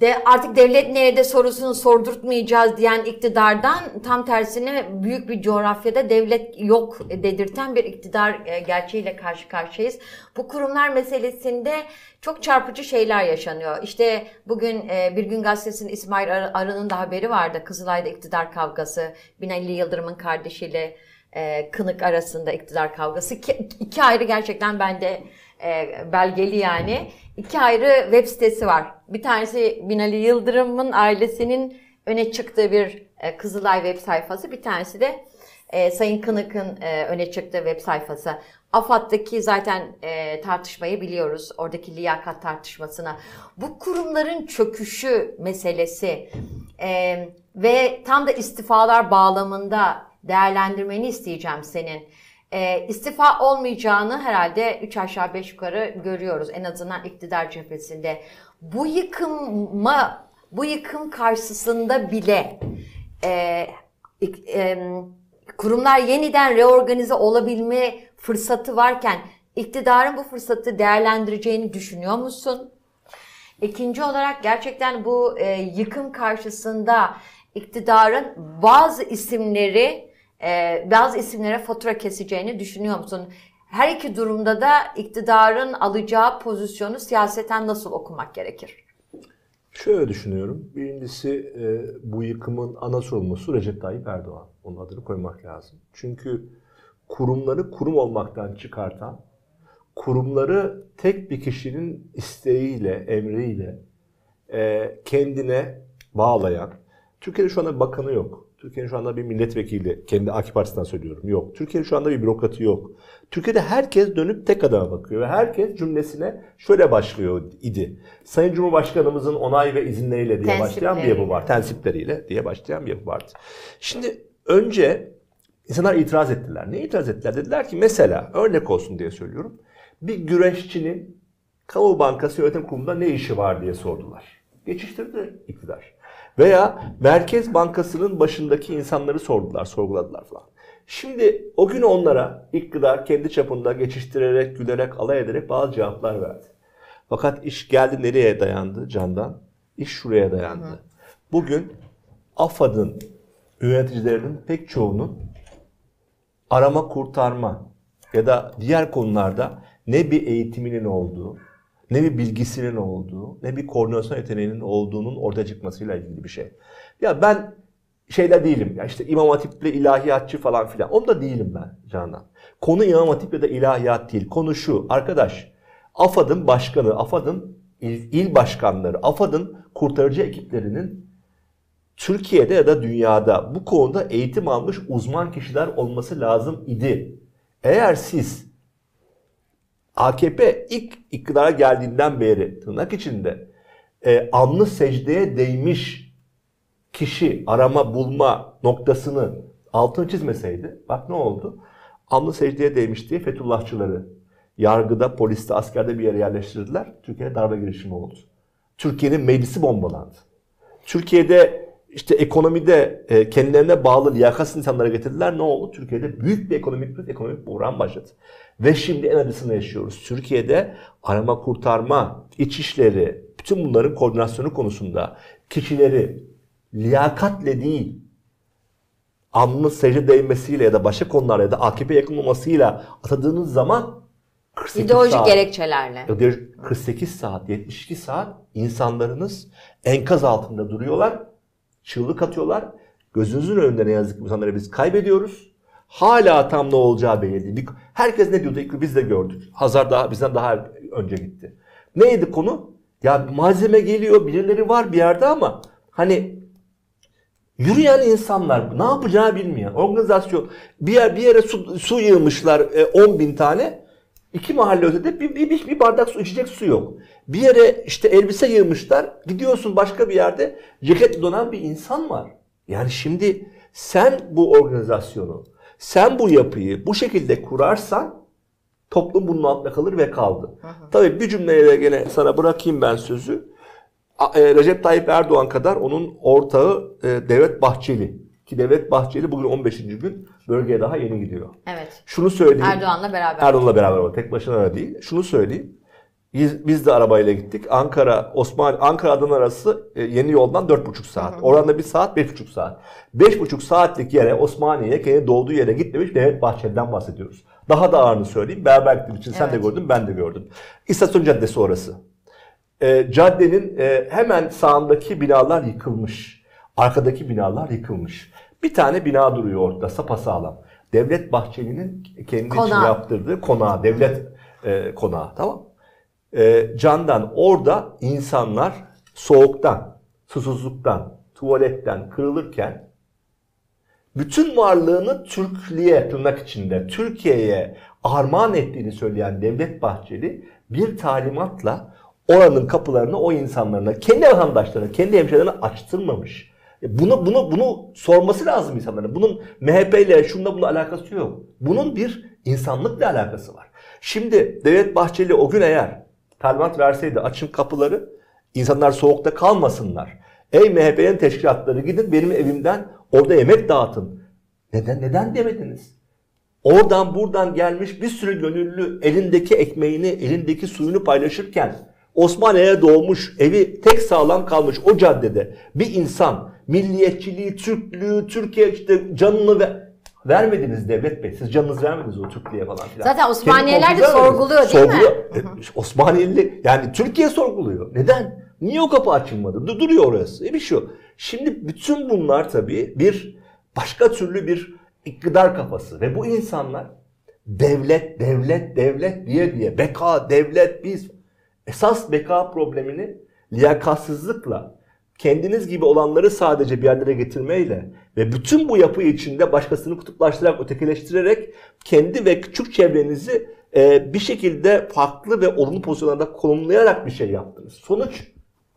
de artık devlet nerede sorusunu sordurtmayacağız diyen iktidardan tam tersine büyük bir coğrafyada devlet yok dedirten bir iktidar e, gerçeğiyle karşı karşıyayız. Bu kurumlar meselesinde çok çarpıcı şeyler yaşanıyor. İşte bugün e, Bir Gün Gazetesi'nin İsmail Ar- Arı'nın da haberi vardı. Kızılay'da iktidar kavgası. Binali Yıldırım'ın kardeşiyle e, Kınık arasında iktidar kavgası. İki, ayrı gerçekten bende belgeli yani. İki ayrı web sitesi var. Bir tanesi Binali Yıldırım'ın ailesinin öne çıktığı bir e, Kızılay web sayfası. Bir tanesi de e, Sayın Kınık'ın e, öne çıktığı web sayfası. AFAD'daki zaten e, tartışmayı biliyoruz. Oradaki liyakat tartışmasına. Bu kurumların çöküşü meselesi e, ve tam da istifalar bağlamında değerlendirmeni isteyeceğim senin. E, istifa olmayacağını herhalde 3 aşağı 5 yukarı görüyoruz. En azından iktidar cephesinde. Bu yıkıma, bu yıkım karşısında bile e, em, kurumlar yeniden reorganize olabilme fırsatı varken iktidarın bu fırsatı değerlendireceğini düşünüyor musun? İkinci olarak gerçekten bu e, yıkım karşısında iktidarın bazı isimleri e, bazı isimlere fatura keseceğini düşünüyor musun? Her iki durumda da iktidarın alacağı pozisyonu siyaseten nasıl okumak gerekir? Şöyle düşünüyorum. Birincisi e, bu yıkımın ana sorumlusu Recep Tayyip Erdoğan. Onun adını koymak lazım. Çünkü kurumları kurum olmaktan çıkartan, kurumları tek bir kişinin isteğiyle, emriyle e, kendine bağlayan, Türkiye'de şu anda bakanı yok. Türkiye'nin şu anda bir milletvekili, kendi AK Partisi'nden söylüyorum, yok. Türkiye'nin şu anda bir bürokratı yok. Türkiye'de herkes dönüp tek adama bakıyor ve herkes cümlesine şöyle başlıyor idi. Sayın Cumhurbaşkanımızın onay ve izinleriyle diye başlayan bir yapı var. Tensipleriyle diye başlayan bir yapı vardı. Şimdi önce insanlar itiraz ettiler. Ne itiraz ettiler? Dediler ki mesela örnek olsun diye söylüyorum. Bir güreşçinin Kamu Bankası Yönetim Kurulu'nda ne işi var diye sordular. Geçiştirdi iktidar. Veya Merkez Bankası'nın başındaki insanları sordular, sorguladılar falan. Şimdi o gün onlara iktidar kendi çapında geçiştirerek, gülerek, alay ederek bazı cevaplar verdi. Fakat iş geldi nereye dayandı Candan? İş şuraya dayandı. Bugün AFAD'ın yöneticilerinin pek çoğunun arama kurtarma ya da diğer konularda ne bir eğitiminin olduğu, ne bir bilgisinin olduğu, ne bir koordinasyon yeteneğinin olduğunun ortaya çıkmasıyla ilgili bir şey. Ya ben şeyler değilim. Ya işte İmam Hatip'le ilahiyatçı falan filan. Onda değilim ben Canan. Konu İmam Hatip ya da ilahiyat değil. Konu şu. Arkadaş AFAD'ın başkanı, AFAD'ın il, il başkanları, AFAD'ın kurtarıcı ekiplerinin Türkiye'de ya da dünyada bu konuda eğitim almış uzman kişiler olması lazım idi. Eğer siz AKP ilk iktidara geldiğinden beri tırnak içinde e, alnı secdeye değmiş kişi arama bulma noktasını altını çizmeseydi bak ne oldu? Alnı secdeye değmiş diye Fethullahçıları yargıda, poliste, askerde bir yere yerleştirdiler. Türkiye'de darbe girişimi oldu. Türkiye'nin meclisi bombalandı. Türkiye'de işte ekonomide e, kendilerine bağlı liyakatsiz insanlara getirdiler. Ne oldu? Türkiye'de büyük bir ekonomik kriz, ekonomik buhran başladı. Ve şimdi en acısını yaşıyoruz. Türkiye'de arama kurtarma, iç işleri, bütün bunların koordinasyonu konusunda kişileri liyakatle değil, alnının secde değmesiyle ya da başka konularla ya da AKP yakın olmasıyla atadığınız zaman 48 İdeolojik saat, gerekçelerle. 48 saat, 72 saat insanlarınız enkaz altında duruyorlar, çığlık atıyorlar. Gözünüzün önünde ne yazık ki insanları biz kaybediyoruz. Hala tam ne olacağı belli değil. Herkes ne diyordu? İlk biz de gördük. Hazar daha bizden daha önce gitti. Neydi konu? Ya malzeme geliyor, birileri var bir yerde ama hani yürüyen insanlar ne yapacağını bilmeyen organizasyon bir yer bir yere su, su yığmışlar e, 10 bin tane iki mahalle ötede bir, bir, bir, bir bardak su içecek su yok. Bir yere işte elbise yığmışlar gidiyorsun başka bir yerde ceket donan bir insan var. Yani şimdi sen bu organizasyonu sen bu yapıyı bu şekilde kurarsan toplum bunun altında kalır ve kaldı. Tabii bir cümleyle gene sana bırakayım ben sözü. E, Recep Tayyip Erdoğan kadar onun ortağı e, Devlet Bahçeli. Ki Devlet Bahçeli bugün 15. gün bölgeye daha yeni gidiyor. Evet. Şunu söyleyeyim. Erdoğan'la beraber. Erdoğan'la beraber o tek başına da değil. Şunu söyleyeyim. Biz, biz de arabayla gittik. Ankara, Osman, Ankara Adana arası e, yeni yoldan 4,5 saat. Oradan da bir saat, 5,5 saat. 5,5 saatlik yere Osmaniye'ye kendi doğduğu yere gitmemiş Devlet Bahçeli'den bahsediyoruz. Daha da ağırını söyleyeyim. Beraber gittiğim için sen de Evet. gördün, ben de gördüm. İstasyon Caddesi orası. E, caddenin e, hemen sağındaki binalar yıkılmış. Arkadaki binalar yıkılmış. Bir tane bina duruyor orada sapasağlam. Devlet Bahçeli'nin kendi için Konağı. yaptırdığı konağı, devlet e, konağı tamam e, Candan orada insanlar soğuktan, susuzluktan, tuvaletten kırılırken bütün varlığını Türklüğe tırnak içinde Türkiye'ye armağan ettiğini söyleyen Devlet Bahçeli bir talimatla oranın kapılarını o insanlarına, kendi vatandaşlarına, kendi hemşehrilerine açtırmamış. E Bunu, bunu, bunu sorması lazım insanların. Bunun MHP ile şununla bununla alakası yok. Bunun bir insanlıkla alakası var. Şimdi Devlet Bahçeli o gün eğer talimat verseydi açın kapıları, insanlar soğukta kalmasınlar. Ey MHP'nin teşkilatları gidin benim evimden orada yemek dağıtın. Neden neden demediniz? Oradan buradan gelmiş bir sürü gönüllü elindeki ekmeğini, elindeki suyunu paylaşırken Osmaniye'ye doğmuş, evi tek sağlam kalmış o caddede bir insan milliyetçiliği, Türklüğü, Türkiye işte canını ve vermediniz devlet bey. Siz canınızı vermediniz o Türklüğe falan filan. Zaten Osmaniyeler Kendi de sorguluyor değil mi? Sorguluyor. E, Osmaniyeli yani Türkiye sorguluyor. Neden? Niye o kapı açılmadı? Du- Duruyor orası. E bir şu. Şimdi bütün bunlar tabii bir başka türlü bir iktidar kafası ve bu insanlar devlet, devlet, devlet diye diye beka, devlet, biz esas beka problemini liyakatsızlıkla kendiniz gibi olanları sadece bir yerlere getirmeyle ve bütün bu yapı içinde başkasını kutuplaştırarak, ötekileştirerek kendi ve küçük çevrenizi e, bir şekilde farklı ve olumlu pozisyonlarda konumlayarak bir şey yaptınız. Sonuç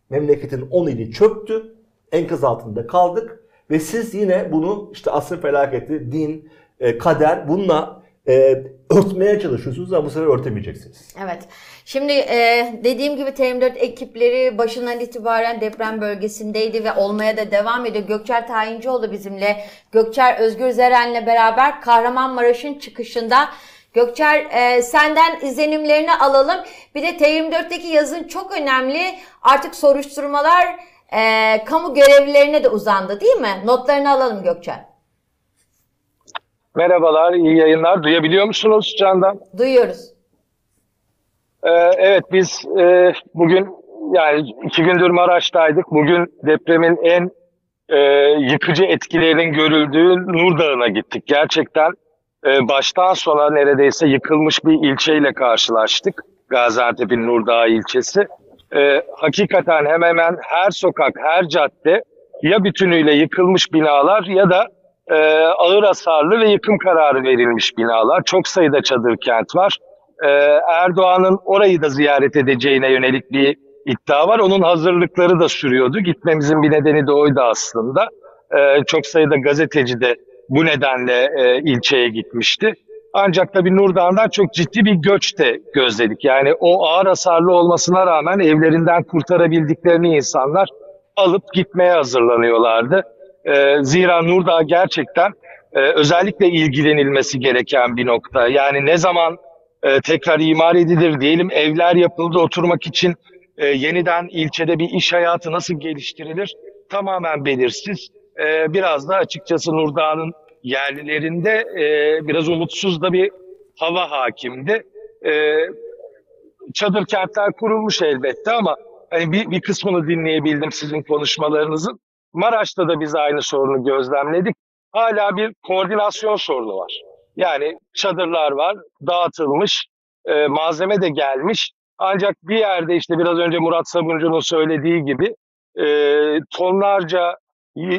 memleketin 10 ili çöktü, enkaz altında kaldık ve siz yine bunu işte asrın felaketi, din, e, kader bununla e, örtmeye çalışıyorsunuz ama bu sefer örtemeyeceksiniz. Evet. Şimdi e, dediğim gibi TM4 ekipleri başından itibaren deprem bölgesindeydi ve olmaya da devam ediyor. Gökçer Tayincioğlu bizimle. Gökçer Özgür Zeren'le beraber Kahramanmaraş'ın çıkışında. Gökçer e, senden izlenimlerini alalım. Bir de T24'teki yazın çok önemli. Artık soruşturmalar e, kamu görevlilerine de uzandı değil mi? Notlarını alalım Gökçer. Merhabalar, iyi yayınlar. Duyabiliyor musunuz Candan? Duyuyoruz. Ee, evet, biz e, bugün yani iki gündür Maraş'taydık. Bugün depremin en e, yıkıcı etkilerinin görüldüğü Nur Dağı'na gittik. Gerçekten e, baştan sona neredeyse yıkılmış bir ilçeyle karşılaştık. Gaziantep'in Nur Dağı ilçesi. E, hakikaten hemen hemen her sokak, her cadde ya bütünüyle yıkılmış binalar ya da ağır hasarlı ve yıkım kararı verilmiş binalar. Çok sayıda çadır kent var. E, Erdoğan'ın orayı da ziyaret edeceğine yönelik bir iddia var. Onun hazırlıkları da sürüyordu. Gitmemizin bir nedeni de oydu aslında. E, çok sayıda gazeteci de bu nedenle e, ilçeye gitmişti. Ancak tabii Nurdağ'dan çok ciddi bir göç de gözledik. Yani o ağır hasarlı olmasına rağmen evlerinden kurtarabildiklerini insanlar alıp gitmeye hazırlanıyorlardı. E, zira Nurdağ gerçekten e, özellikle ilgilenilmesi gereken bir nokta. Yani ne zaman e, tekrar imar edilir diyelim evler yapıldı oturmak için e, yeniden ilçede bir iş hayatı nasıl geliştirilir tamamen belirsiz. E, biraz da açıkçası Nurdağ'ın yerlilerinde e, biraz umutsuz da bir hava hakimdi. E, çadır kentler kurulmuş elbette ama hani bir, bir kısmını dinleyebildim sizin konuşmalarınızın. Maraş'ta da biz aynı sorunu gözlemledik. Hala bir koordinasyon sorunu var. Yani çadırlar var, dağıtılmış, e, malzeme de gelmiş. Ancak bir yerde işte biraz önce Murat Sabuncu'nun söylediği gibi e, tonlarca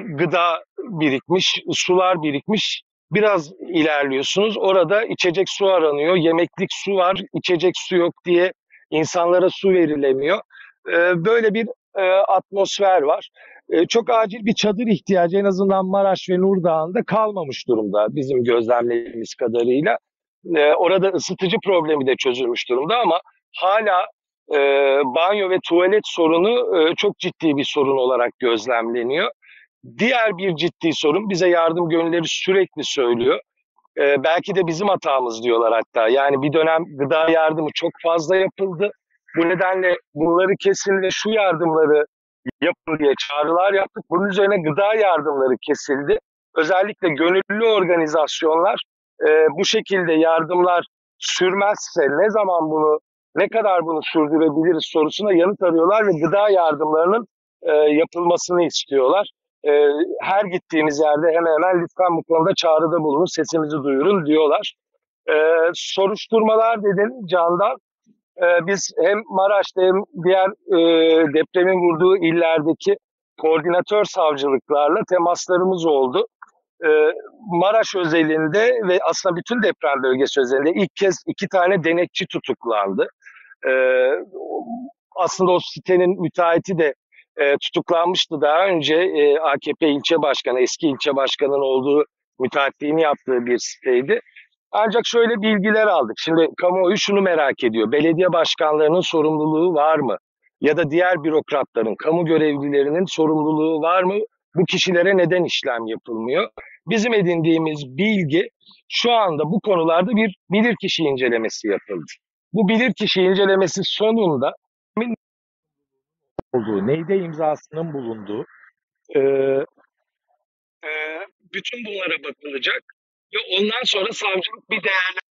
gıda birikmiş, sular birikmiş. Biraz ilerliyorsunuz. Orada içecek su aranıyor, yemeklik su var, içecek su yok diye insanlara su verilemiyor. E, böyle bir e, atmosfer var. E, çok acil bir çadır ihtiyacı en azından Maraş ve Nurdağ'ında kalmamış durumda bizim gözlemlediğimiz kadarıyla. E, orada ısıtıcı problemi de çözülmüş durumda ama hala e, banyo ve tuvalet sorunu çok ciddi bir sorun olarak gözlemleniyor. Diğer bir ciddi sorun bize yardım gönülleri sürekli söylüyor. Belki de bizim hatamız diyorlar hatta. Yani bir dönem gıda yardımı çok fazla yapıldı. Bu nedenle bunları kesin ve şu yardımları yapın diye çağrılar yaptık. Bunun üzerine gıda yardımları kesildi. Özellikle gönüllü organizasyonlar e, bu şekilde yardımlar sürmezse ne zaman bunu ne kadar bunu sürdürebiliriz sorusuna yanıt arıyorlar ve gıda yardımlarının e, yapılmasını istiyorlar. E, her gittiğimiz yerde hemen hemen lütfen bu konuda çağrıda bulunun, sesimizi duyurun diyorlar. E, soruşturmalar dedin Candan. E, biz hem Maraş'ta hem diğer e, depremin vurduğu illerdeki koordinatör savcılıklarla temaslarımız oldu. E, Maraş özelinde ve aslında bütün deprem bölgesi özelinde ilk kez iki tane denetçi tutuklandı. E, aslında o sitenin müteahhiti de e, tutuklanmıştı daha önce e, AKP ilçe başkanı, eski ilçe başkanının olduğu müteahhitliğini yaptığı bir siteydi. Ancak şöyle bilgiler aldık. Şimdi kamuoyu şunu merak ediyor. Belediye başkanlarının sorumluluğu var mı? Ya da diğer bürokratların, kamu görevlilerinin sorumluluğu var mı? Bu kişilere neden işlem yapılmıyor? Bizim edindiğimiz bilgi şu anda bu konularda bir bilirkişi incelemesi yapıldı. Bu bilirkişi incelemesi sonunda olduğu, neyde imzasının bulunduğu, e, e, bütün bunlara bakılacak ve ondan sonra savcılık bir değerlendirme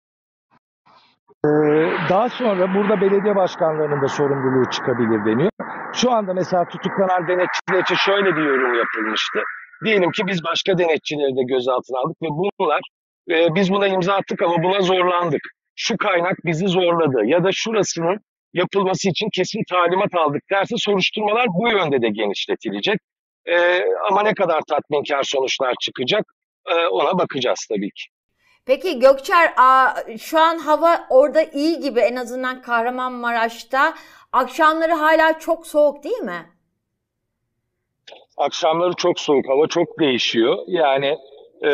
daha sonra burada belediye başkanlarının da sorumluluğu çıkabilir deniyor. Şu anda mesela tutuklanan denetçiler için şöyle bir yorum yapılmıştı. Diyelim ki biz başka denetçileri de gözaltına aldık ve bunlar e, biz buna imza attık ama buna zorlandık. Şu kaynak bizi zorladı ya da şurasının yapılması için kesin talimat aldık derse soruşturmalar bu yönde de genişletilecek. E, ama ne kadar tatminkar sonuçlar çıkacak ona bakacağız tabii ki. Peki Gökçer, şu an hava orada iyi gibi en azından Kahramanmaraş'ta. Akşamları hala çok soğuk değil mi? Akşamları çok soğuk, hava çok değişiyor. Yani e,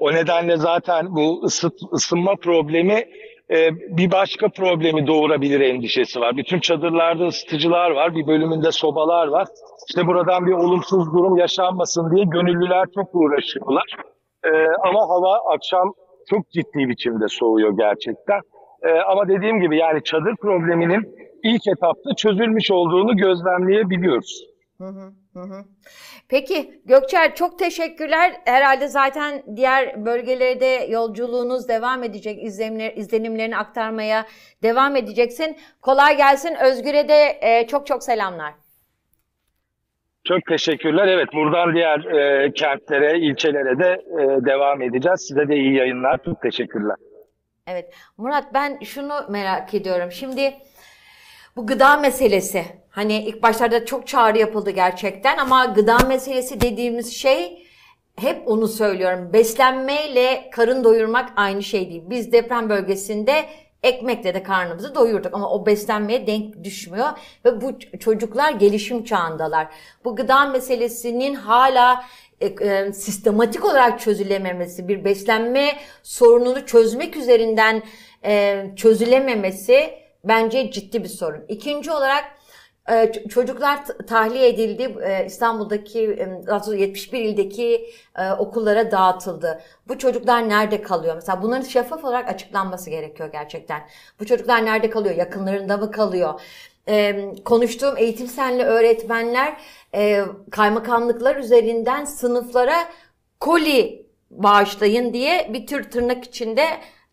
o nedenle zaten bu ısıt, ısınma problemi e, bir başka problemi doğurabilir endişesi var. Bütün çadırlarda ısıtıcılar var, bir bölümünde sobalar var. İşte buradan bir olumsuz durum yaşanmasın diye gönüllüler çok uğraşıyorlar. E, ama hava akşam çok ciddi biçimde soğuyor gerçekten. E, ama dediğim gibi yani çadır probleminin ilk etapta çözülmüş olduğunu gözlemleyebiliyoruz. Hı hı, hı hı. Peki Gökçer çok teşekkürler. Herhalde zaten diğer bölgelere de yolculuğunuz devam edecek. İzlenimler, izlenimlerini aktarmaya devam edeceksin. Kolay gelsin. Özgür'e de e, çok çok selamlar. Çok teşekkürler. Evet buradan diğer e, kentlere, ilçelere de e, devam edeceğiz. Size de iyi yayınlar. Çok teşekkürler. Evet Murat ben şunu merak ediyorum. Şimdi bu gıda meselesi hani ilk başlarda çok çağrı yapıldı gerçekten ama gıda meselesi dediğimiz şey hep onu söylüyorum. Beslenmeyle karın doyurmak aynı şey değil. Biz deprem bölgesinde ekmekle de karnımızı doyurduk ama o beslenmeye denk düşmüyor ve bu çocuklar gelişim çağındalar. Bu gıda meselesinin hala e, e, sistematik olarak çözülememesi, bir beslenme sorununu çözmek üzerinden e, çözülememesi bence ciddi bir sorun. İkinci olarak çocuklar tahliye edildi. E, İstanbul'daki, e, 71 ildeki e, okullara dağıtıldı. Bu çocuklar nerede kalıyor? Mesela bunların şeffaf olarak açıklanması gerekiyor gerçekten. Bu çocuklar nerede kalıyor? Yakınlarında mı kalıyor? Konuştuğum eğitim senli öğretmenler e, kaymakamlıklar üzerinden sınıflara koli bağışlayın diye bir tür tırnak içinde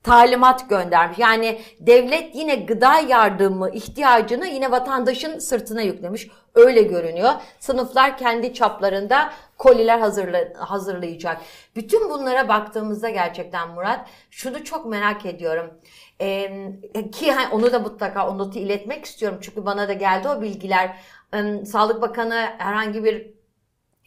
talimat göndermiş. Yani devlet yine gıda yardımı ihtiyacını yine vatandaşın sırtına yüklemiş. Öyle görünüyor. Sınıflar kendi çaplarında koliler hazırla, hazırlayacak. Bütün bunlara baktığımızda gerçekten Murat şunu çok merak ediyorum. Ee, ki onu da mutlaka o notu iletmek istiyorum. Çünkü bana da geldi o bilgiler. Ee, Sağlık Bakanı herhangi bir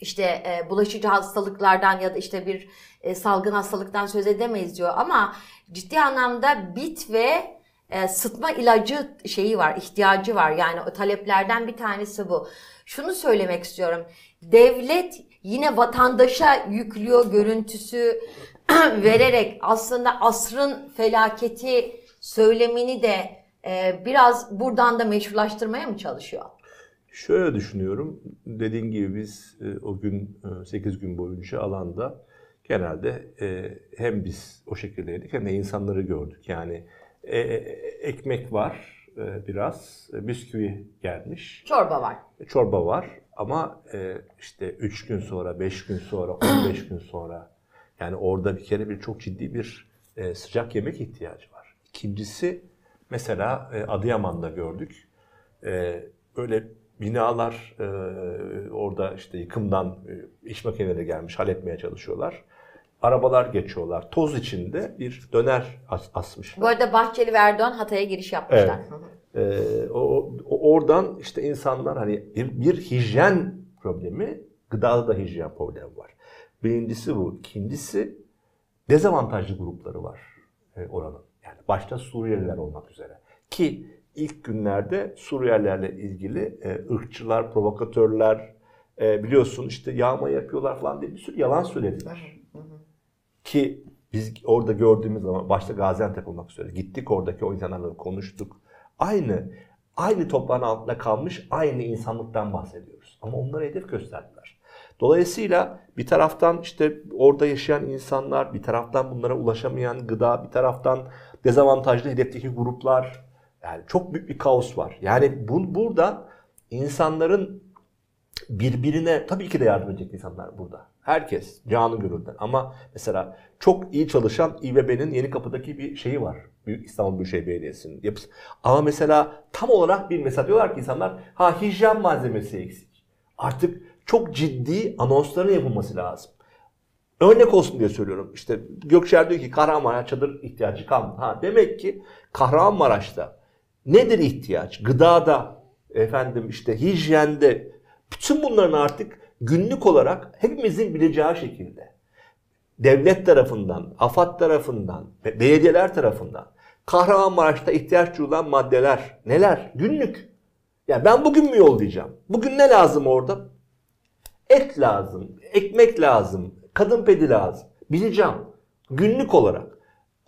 işte e, bulaşıcı hastalıklardan ya da işte bir e, salgın hastalıktan söz edemeyiz diyor ama ciddi anlamda bit ve e, sıtma ilacı şeyi var, ihtiyacı var. Yani o taleplerden bir tanesi bu. Şunu söylemek istiyorum. Devlet yine vatandaşa yüklüyor görüntüsü <clears throat> vererek aslında asrın felaketi söylemini de e, biraz buradan da meşrulaştırmaya mı çalışıyor? Şöyle düşünüyorum. Dediğin gibi biz e, o gün 8 gün boyunca alanda genelde e, hem biz o şekildeydik hem de insanları gördük. Yani e, ekmek var biraz, bisküvi gelmiş. Çorba var. Çorba var ama işte 3 gün sonra, 5 gün sonra, 15 <clears throat> gün sonra yani orada bir kere bir çok ciddi bir sıcak yemek ihtiyacı var. İkincisi mesela Adıyaman'da gördük. Böyle binalar e, orada işte yıkımdan e, iş makineleri gelmiş halletmeye çalışıyorlar. Arabalar geçiyorlar. Toz içinde bir döner as- asmışlar. Bu arada Bahçeli ve Erdoğan Hatay'a giriş yapmışlar. Evet. E, o, o, oradan işte insanlar hani bir, bir hijyen problemi, gıdada da hijyen problemi var. Birincisi bu. İkincisi dezavantajlı grupları var e, oranın. Yani başta Suriyeliler olmak üzere. Ki ilk günlerde Suriyelilerle ilgili e, ırkçılar, provokatörler e, biliyorsun işte yağma yapıyorlar falan diye bir sürü yalan söylediler. Ki biz orada gördüğümüz zaman başta Gaziantep olmak üzere gittik oradaki o insanlarla konuştuk. Aynı aynı toprağın altında kalmış aynı insanlıktan bahsediyoruz. Ama onlara hedef gösterdiler. Dolayısıyla bir taraftan işte orada yaşayan insanlar, bir taraftan bunlara ulaşamayan gıda, bir taraftan dezavantajlı hedefteki gruplar, yani çok büyük bir kaos var. Yani bu, burada insanların birbirine tabii ki de yardım edecek insanlar burada. Herkes canı gönülden ama mesela çok iyi çalışan İBB'nin yeni kapıdaki bir şeyi var. Büyük İstanbul Büyükşehir Belediyesi'nin yapısı. Ama mesela tam olarak bir mesela diyorlar ki insanlar ha hijyen malzemesi eksik. Artık çok ciddi anonsların yapılması lazım. Örnek olsun diye söylüyorum. İşte Gökçer diyor ki Kahramanmaraş çadır ihtiyacı kalmadı. Ha, demek ki Kahramanmaraş'ta nedir ihtiyaç? Gıdada, efendim işte hijyende, bütün bunların artık günlük olarak hepimizin bileceği şekilde devlet tarafından, AFAD tarafından, belediyeler tarafından Kahramanmaraş'ta ihtiyaç duyulan maddeler neler? Günlük. Ya ben bugün mü yollayacağım? Bugün ne lazım orada? Et lazım, ekmek lazım, kadın pedi lazım. Bileceğim. Günlük olarak.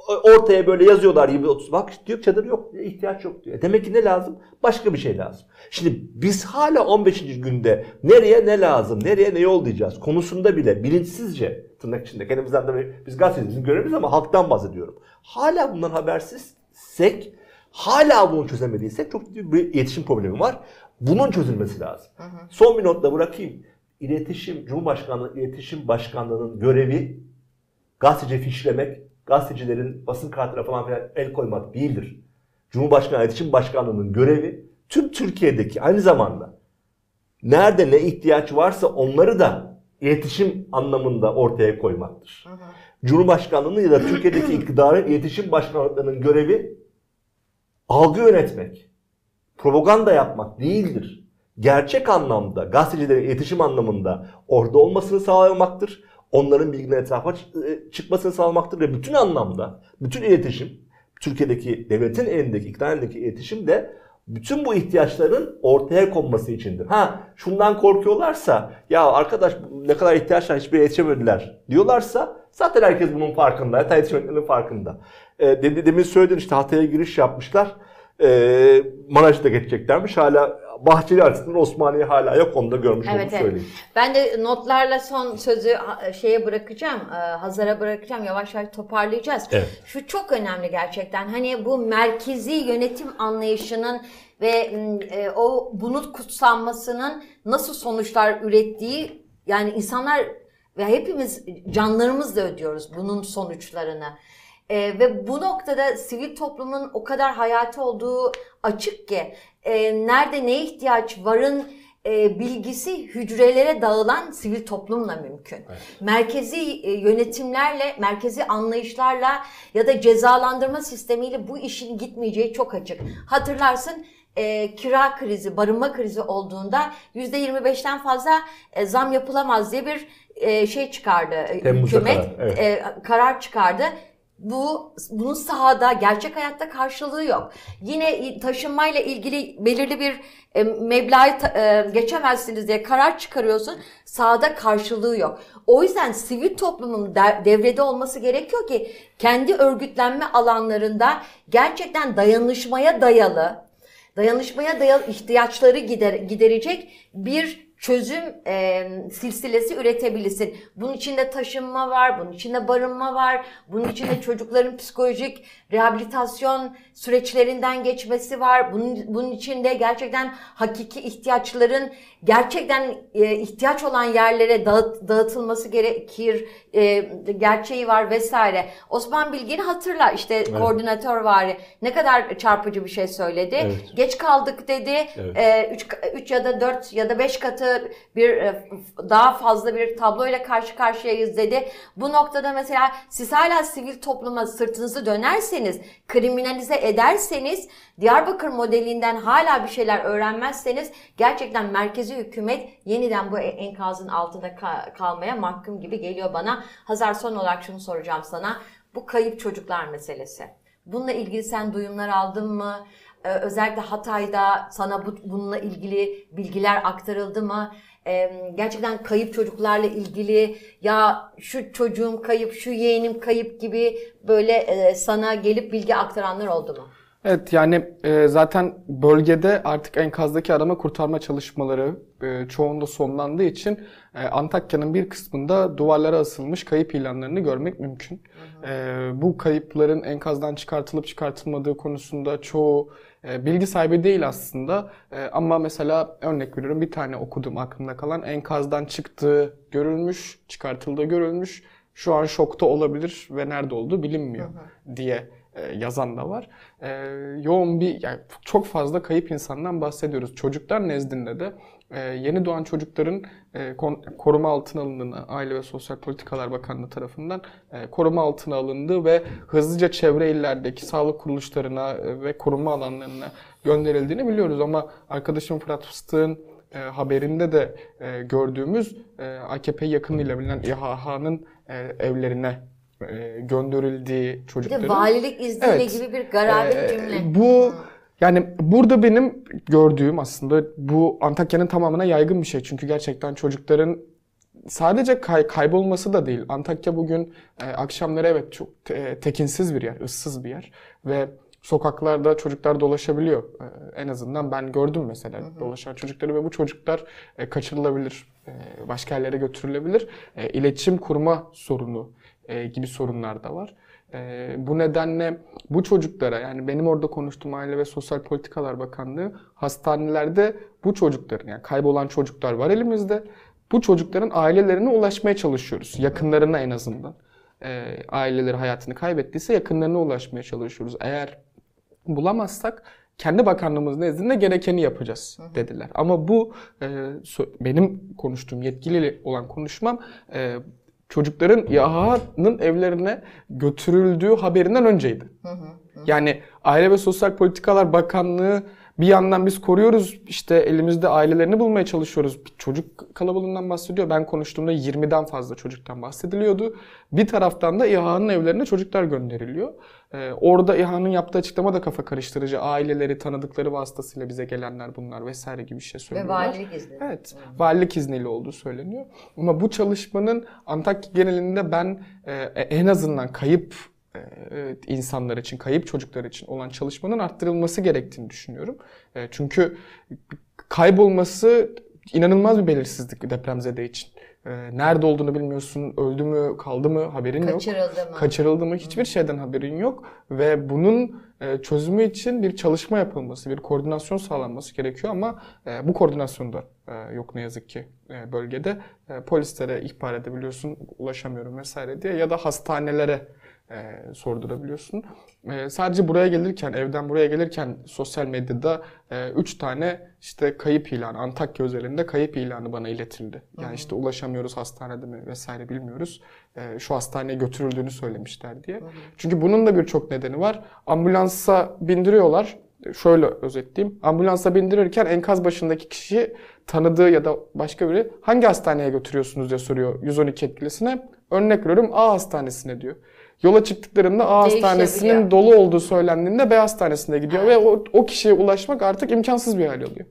Ortaya böyle yazıyorlar 20-30. Bak diyor çadır yok, ihtiyaç yok diyor. Demek ki ne lazım? Başka bir şey lazım. Şimdi biz hala 15. günde nereye ne lazım, nereye ne yollayacağız konusunda bile bilinçsizce tırnak içinde kendimizden de biz gazeteciyiz, görevimiz ama halktan bahsediyorum. Hala bundan habersizsek, hala bunu çözemediysek çok ciddi bir iletişim problemi var. Bunun çözülmesi lazım. Son bir notla bırakayım. İletişim, Cumhurbaşkanlığı İletişim Başkanlığı'nın görevi gazeteci fişlemek, gazetecilerin basın kartına falan filan el koymak değildir. Cumhurbaşkanı İletişim Başkanlığı'nın görevi tüm Türkiye'deki aynı zamanda nerede ne ihtiyaç varsa onları da iletişim anlamında ortaya koymaktır. Cumhurbaşkanlığı'nın ya da Türkiye'deki <clears throat> iktidarın iletişim başkanlıklarının görevi algı yönetmek, propaganda yapmak değildir. Gerçek anlamda gazetecilerin iletişim anlamında orada olmasını sağlamaktır. Onların bilgilerin etrafa e, çıkmasını sağlamaktır ve bütün anlamda, bütün iletişim, Türkiye'deki devletin elindeki, iktidarın elindeki iletişim de bütün bu ihtiyaçların ortaya konması içindir. Ha şundan korkuyorlarsa ya arkadaş ne kadar ihtiyaç var hiçbir yetişemediler diyorlarsa zaten herkes bunun farkında. Hatta yetişemediklerinin farkında. E, dedi, demin söyledin işte Hatay'a giriş yapmışlar. E, Maraş'ta geçeceklermiş. Hala Bahçeli açısından Osmaniye hala yok. Onu da görmüş Evet, evet. söyleyeyim. Ben de notlarla son sözü şeye bırakacağım, e, Hazar'a bırakacağım. Yavaş yavaş toparlayacağız. Evet. Şu çok önemli gerçekten. Hani bu merkezi yönetim anlayışının ve e, o bunun kutsanmasının nasıl sonuçlar ürettiği yani insanlar ve hepimiz canlarımızla ödüyoruz bunun sonuçlarını. E, ve bu noktada sivil toplumun o kadar hayati olduğu açık ki e, nerede ne ihtiyaç varın e, bilgisi hücrelere dağılan sivil toplumla mümkün. Merkezi e, yönetimlerle, merkezi anlayışlarla ya da cezalandırma sistemiyle bu işin gitmeyeceği çok açık. Hatırlarsın e, kira krizi, barınma krizi olduğunda %25'ten fazla e, zam yapılamaz diye bir e, şey çıkardı. e, Temmuz'da hükümet karar, evet. e, karar çıkardı. Bu bunun sahada gerçek hayatta karşılığı yok. Yine taşınmayla ilgili belirli bir e, meblağı e, geçemezsiniz diye karar çıkarıyorsun. Sahada karşılığı yok. O yüzden sivil toplumun de- devrede olması gerekiyor ki kendi örgütlenme alanlarında gerçekten dayanışmaya dayalı, dayanışmaya dayalı ihtiyaçları gider, giderecek bir çözüm e, silsilesi üretebilirsin. Bunun içinde taşınma var, bunun içinde barınma var, bunun içinde çocukların psikolojik rehabilitasyon süreçlerinden geçmesi var. Bunun, bunun içinde gerçekten hakiki ihtiyaçların gerçekten e, ihtiyaç olan yerlere dağıt, dağıtılması gerekir e, gerçeği var vesaire. Osman Bilgin'i hatırla işte koordinatör var. Ne kadar çarpıcı bir şey söyledi. Evet. Geç kaldık dedi. Evet. 3 ya da 4 ya da 5 katı bir e, daha fazla bir tabloyla karşı karşıyayız dedi. Bu noktada mesela siz hala sivil topluma sırtınızı dönerseniz, kriminalize ederseniz, Diyarbakır modelinden hala bir şeyler öğrenmezseniz gerçekten merkezi hükümet yeniden bu e- enkazın altında ka- kalmaya mahkum gibi geliyor bana. Hazar son olarak şunu soracağım sana. Bu kayıp çocuklar meselesi. Bununla ilgili sen duyumlar aldın mı? Ee, özellikle Hatay'da sana bu, bununla ilgili bilgiler aktarıldı mı? Gerçekten kayıp çocuklarla ilgili ya şu çocuğum kayıp, şu yeğenim kayıp gibi böyle e, sana gelip bilgi aktaranlar oldu mu? Evet yani e, zaten bölgede artık enkazdaki arama kurtarma çalışmaları e, çoğunda sonlandığı için e, Antakya'nın bir kısmında duvarlara asılmış kayıp ilanlarını görmek mümkün. E, bu kayıpların enkazdan çıkartılıp çıkartılmadığı konusunda çoğu bilgi sahibi değil aslında. E, ama mesela örnek veriyorum bir tane okudum aklımda kalan enkazdan çıktığı görülmüş, çıkartıldığı görülmüş. Şu an şokta olabilir ve nerede olduğu bilinmiyor diye e, yazan da var. E, yoğun bir yani çok fazla kayıp insandan bahsediyoruz. Çocuklar nezdinde de e, yeni doğan çocukların e, koruma altına alındığını Aile ve Sosyal Politikalar Bakanlığı tarafından e, koruma altına alındığı ve hızlıca çevre illerdeki sağlık kuruluşlarına e, ve koruma alanlarına gönderildiğini biliyoruz ama arkadaşım Fırat Fıstık'ın e, haberinde de e, gördüğümüz e, AKP yakınıyla bilinen İHH'nın e, evlerine gönderildiği Bir çocukların. de valilik izniyle Evet. gibi bir garabet Ee, cümle. Bu yani burada benim gördüğüm aslında bu Antakya'nın tamamına yaygın bir şey. Çünkü gerçekten çocukların sadece kay- kaybolması da değil. Antakya bugün e, akşamları evet çok te- tekinsiz bir yer, ıssız bir yer ve sokaklarda çocuklar dolaşabiliyor. E, en azından ben gördüm mesela dolaşan çocukları ve bu çocuklar e, kaçırılabilir, e, başka yerlere götürülebilir. E, iletişim kurma sorunu e, gibi sorunlar da var. E, bu nedenle bu çocuklara yani benim orada konuştuğum Aile ve Sosyal Politikalar Bakanlığı hastanelerde bu çocukların yani kaybolan çocuklar var elimizde. Bu çocukların ailelerine ulaşmaya çalışıyoruz. Yakınlarına en azından. E, aileleri hayatını kaybettiyse yakınlarına ulaşmaya çalışıyoruz. Eğer bulamazsak kendi bakanlığımız nezdinde gerekeni yapacağız dediler. Ama bu e, benim konuştuğum yetkili olan konuşmam e, çocukların İHA'nın evlerine götürüldüğü haberinden önceydi. Yani Aile ve Sosyal Politikalar Bakanlığı bir yandan biz koruyoruz işte elimizde ailelerini bulmaya çalışıyoruz. Bir çocuk kalabalığından bahsediyor. Ben konuştuğumda 20'den fazla çocuktan bahsediliyordu. Bir taraftan da İHA'nın evlerine çocuklar gönderiliyor. Ee, orada İHA'nın yaptığı açıklama da kafa karıştırıcı. Aileleri, tanıdıkları vasıtasıyla bize gelenler bunlar vesaire gibi bir şey Ve söylüyorlar. valilik izni. Evet, valilik izniyle olduğu söyleniyor. Ama bu çalışmanın Antakya genelinde ben e, en azından kayıp e, insanlar için, kayıp çocuklar için olan çalışmanın arttırılması gerektiğini düşünüyorum. E, çünkü kaybolması inanılmaz bir belirsizlik depremzede için. E, nerede olduğunu bilmiyorsun, öldü mü, kaldı mı haberin yok. Kaçırıldı mı? Kaçırıldı mı hiçbir şeyden haberin yok ve bunun e, çözümü için bir çalışma yapılması, bir koordinasyon sağlanması gerekiyor ama e, bu koordinasyon da e, yok ne yazık ki bölgede. Polislere ihbar edebiliyorsun, ulaşamıyorum vesaire diye ya da hastanelere e, sordurabiliyorsun. E, sadece buraya gelirken, evden buraya gelirken sosyal medyada 3 tane işte kayıp ilanı, Antakya özelinde kayıp ilanı bana iletildi. Yani işte ulaşamıyoruz hastanede mi vesaire bilmiyoruz. E, şu hastaneye götürüldüğünü söylemişler diye. Çünkü bunun da birçok nedeni var. Ambulansa bindiriyorlar. Şöyle özetleyeyim. Ambulansa bindirirken enkaz başındaki kişi tanıdığı ya da başka biri hangi hastaneye götürüyorsunuz diye soruyor 112 etkilisine. Örnek veriyorum A hastanesine diyor. Yola çıktıklarında A hastanesinin dolu olduğu söylendiğinde B hastanesine gidiyor ve o, o kişiye ulaşmak artık imkansız bir hal oluyor.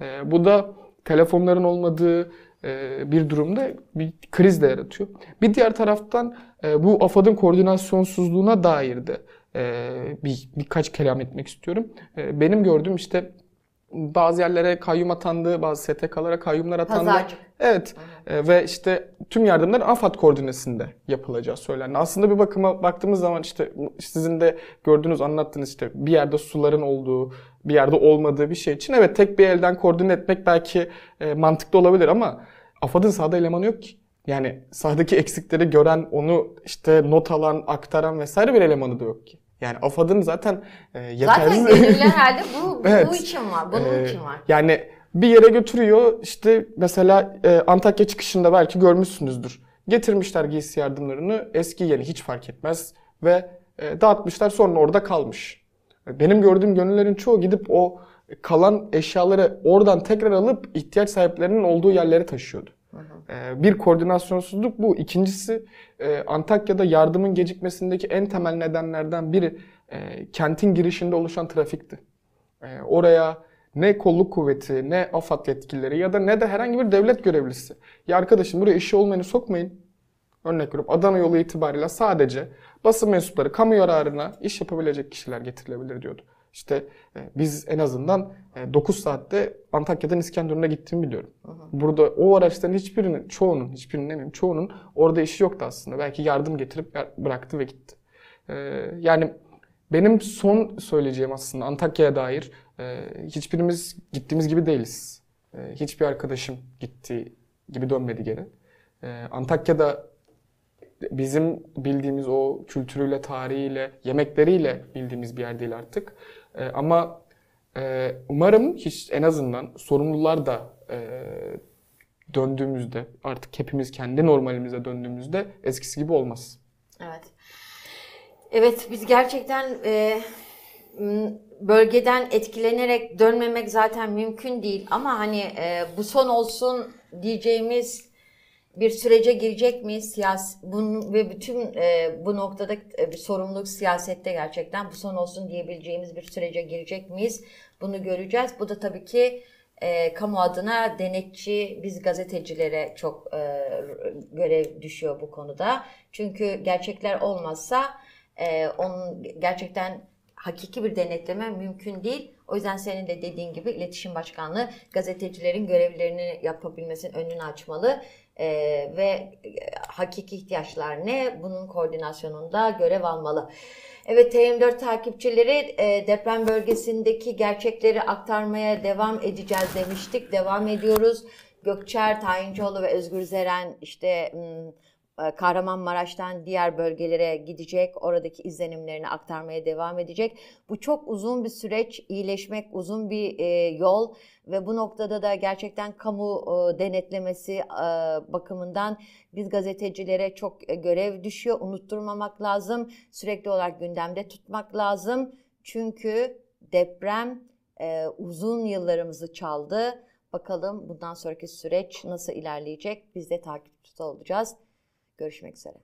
Ee, bu da telefonların olmadığı e, bir durumda bir kriz de yaratıyor. Bir diğer taraftan e, bu AFAD'ın koordinasyonsuzluğuna dair de e, bir birkaç kelam etmek istiyorum. E, benim gördüğüm işte bazı yerlere kayyum atandı, bazı STK'lara kayyumlar atandı. Pazarcık. Evet. E, ve işte tüm yardımlar AFAD koordinesinde yapılacağı söylendi. Aslında bir bakıma baktığımız zaman işte sizin de gördüğünüz, anlattığınız işte bir yerde suların olduğu, bir yerde olmadığı bir şey için evet tek bir elden koordine etmek belki e, mantıklı olabilir ama AFAD'ın sahada elemanı yok ki. Yani sahadaki eksikleri gören, onu işte not alan, aktaran vesaire bir elemanı da yok ki. Yani AFAD'ın zaten e, yetersiz... Zaten gönüllüler herhalde bu, <laughs> Evet. bu için var. Bunun Ee, için var. Yani bir yere götürüyor işte mesela e, Antakya çıkışında belki görmüşsünüzdür. Getirmişler giysi yardımlarını eski yeni hiç fark etmez ve e, dağıtmışlar sonra orada kalmış. Benim gördüğüm gönüllerin çoğu gidip o kalan eşyaları oradan tekrar alıp ihtiyaç sahiplerinin olduğu yerlere taşıyordu. Ee, Bir koordinasyonsuzluk bu. İkincisi e, Antakya'da yardımın gecikmesindeki en temel nedenlerden biri e, kentin girişinde oluşan trafikti. E, Oraya ne kolluk kuvveti, ne AFAD yetkilileri ya da ne de herhangi bir devlet görevlisi. Ya arkadaşım buraya işi olmayanı sokmayın. Örnek veriyorum Adana yolu itibariyle sadece basın mensupları kamu yararına iş yapabilecek kişiler getirilebilir diyordu. İşte e, biz en azından e, 9 saatte Antakya'dan İskenderun'a gittiğimi biliyorum. Burada o araçların hiçbirinin, çoğunun, hiçbirinin demeyeyim, çoğunun orada işi yoktu aslında. Belki yardım getirip bıraktı ve gitti. E, yani Benim son söyleyeceğim aslında Antakya'ya dair e, hiçbirimiz gittiğimiz gibi değiliz. E, hiçbir arkadaşım gitti gibi dönmedi geri. E, Antakya'da bizim bildiğimiz o kültürüyle, tarihiyle, yemekleriyle bildiğimiz bir yer değil artık. E, ama e, umarım hiç en azından sorumlular da e, döndüğümüzde artık hepimiz kendi normalimize döndüğümüzde eskisi gibi olmaz. Evet. Evet biz gerçekten e, bölgeden etkilenerek dönmemek zaten mümkün değil ama hani e, bu son olsun diyeceğimiz bir sürece girecek miyiz? Siyasi bunun ve bütün e, bu noktada e, bir sorumluluk siyasette gerçekten bu son olsun diyebileceğimiz bir sürece girecek miyiz? Bunu göreceğiz. Bu da tabii ki e, kamu adına denetçi biz gazetecilere çok e, görev düşüyor bu konuda. Çünkü gerçekler olmazsa e, onun gerçekten hakiki bir denetleme mümkün değil. O yüzden senin de dediğin gibi iletişim başkanlığı gazetecilerin görevlerini yapabilmesinin önünü açmalı. E, ve hakiki ihtiyaçlar ne? Bunun koordinasyonunda görev almalı. Evet TM4 takipçileri e, deprem bölgesindeki gerçekleri aktarmaya devam edeceğiz demiştik. Devam ediyoruz. Gökçer, Tayincioğlu ve Özgür Zeren işte m, Kahramanmaraş'tan diğer bölgelere gidecek. Oradaki izlenimlerini aktarmaya devam edecek. Bu çok uzun bir süreç. iyileşmek uzun bir e, yol ve bu noktada da gerçekten kamu e, denetlemesi e, bakımından biz gazetecilere çok görev düşüyor. Unutturmamak lazım. Sürekli olarak gündemde tutmak lazım. Çünkü deprem uzun yıllarımızı çaldı. Bakalım bundan sonraki süreç nasıl ilerleyecek? Biz de takipçisi olacağız. Görüşmek üzere.